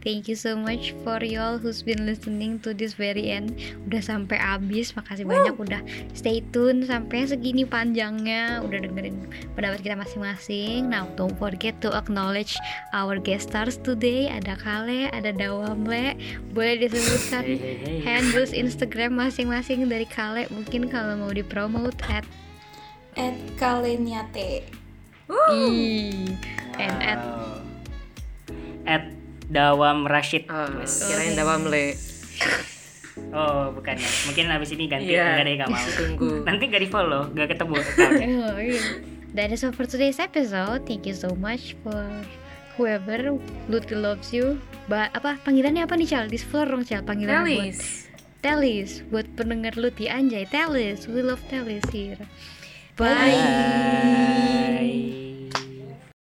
[SPEAKER 1] Thank you so much for y'all who's been listening to this very end. Udah sampai habis. Makasih banyak udah stay tune sampai segini panjangnya. Udah dengerin pendapat kita masing-masing. Now don't forget to acknowledge our guest stars today. Ada Kale, ada Dawamle. Boleh disebutkan
[SPEAKER 3] Hey, hey, hey.
[SPEAKER 1] handles Instagram masing-masing dari Kale. Mungkin kalau mau dipromote at
[SPEAKER 4] At Kaleniate.
[SPEAKER 1] i and at
[SPEAKER 3] Wow. At Dawam Rashid. Wes.
[SPEAKER 2] kirain dawam le.
[SPEAKER 3] Oh, bukan ya. Mungkin abis ini ganti.
[SPEAKER 2] Iya.
[SPEAKER 3] Enggak deh, enggak mau.
[SPEAKER 2] Tunggu.
[SPEAKER 3] Nanti gak di follow, gak ketemu.
[SPEAKER 1] Oh, iya. That is all for today's episode. Thank you so much for whoever Luti loves you. Ba apa panggilannya apa nih Cal? Di floor dong Cal panggilan buat
[SPEAKER 2] Telis.
[SPEAKER 1] Telis buat pendengar Luti anjay Telis. We love Telis here.
[SPEAKER 3] Bye.
[SPEAKER 1] Bye.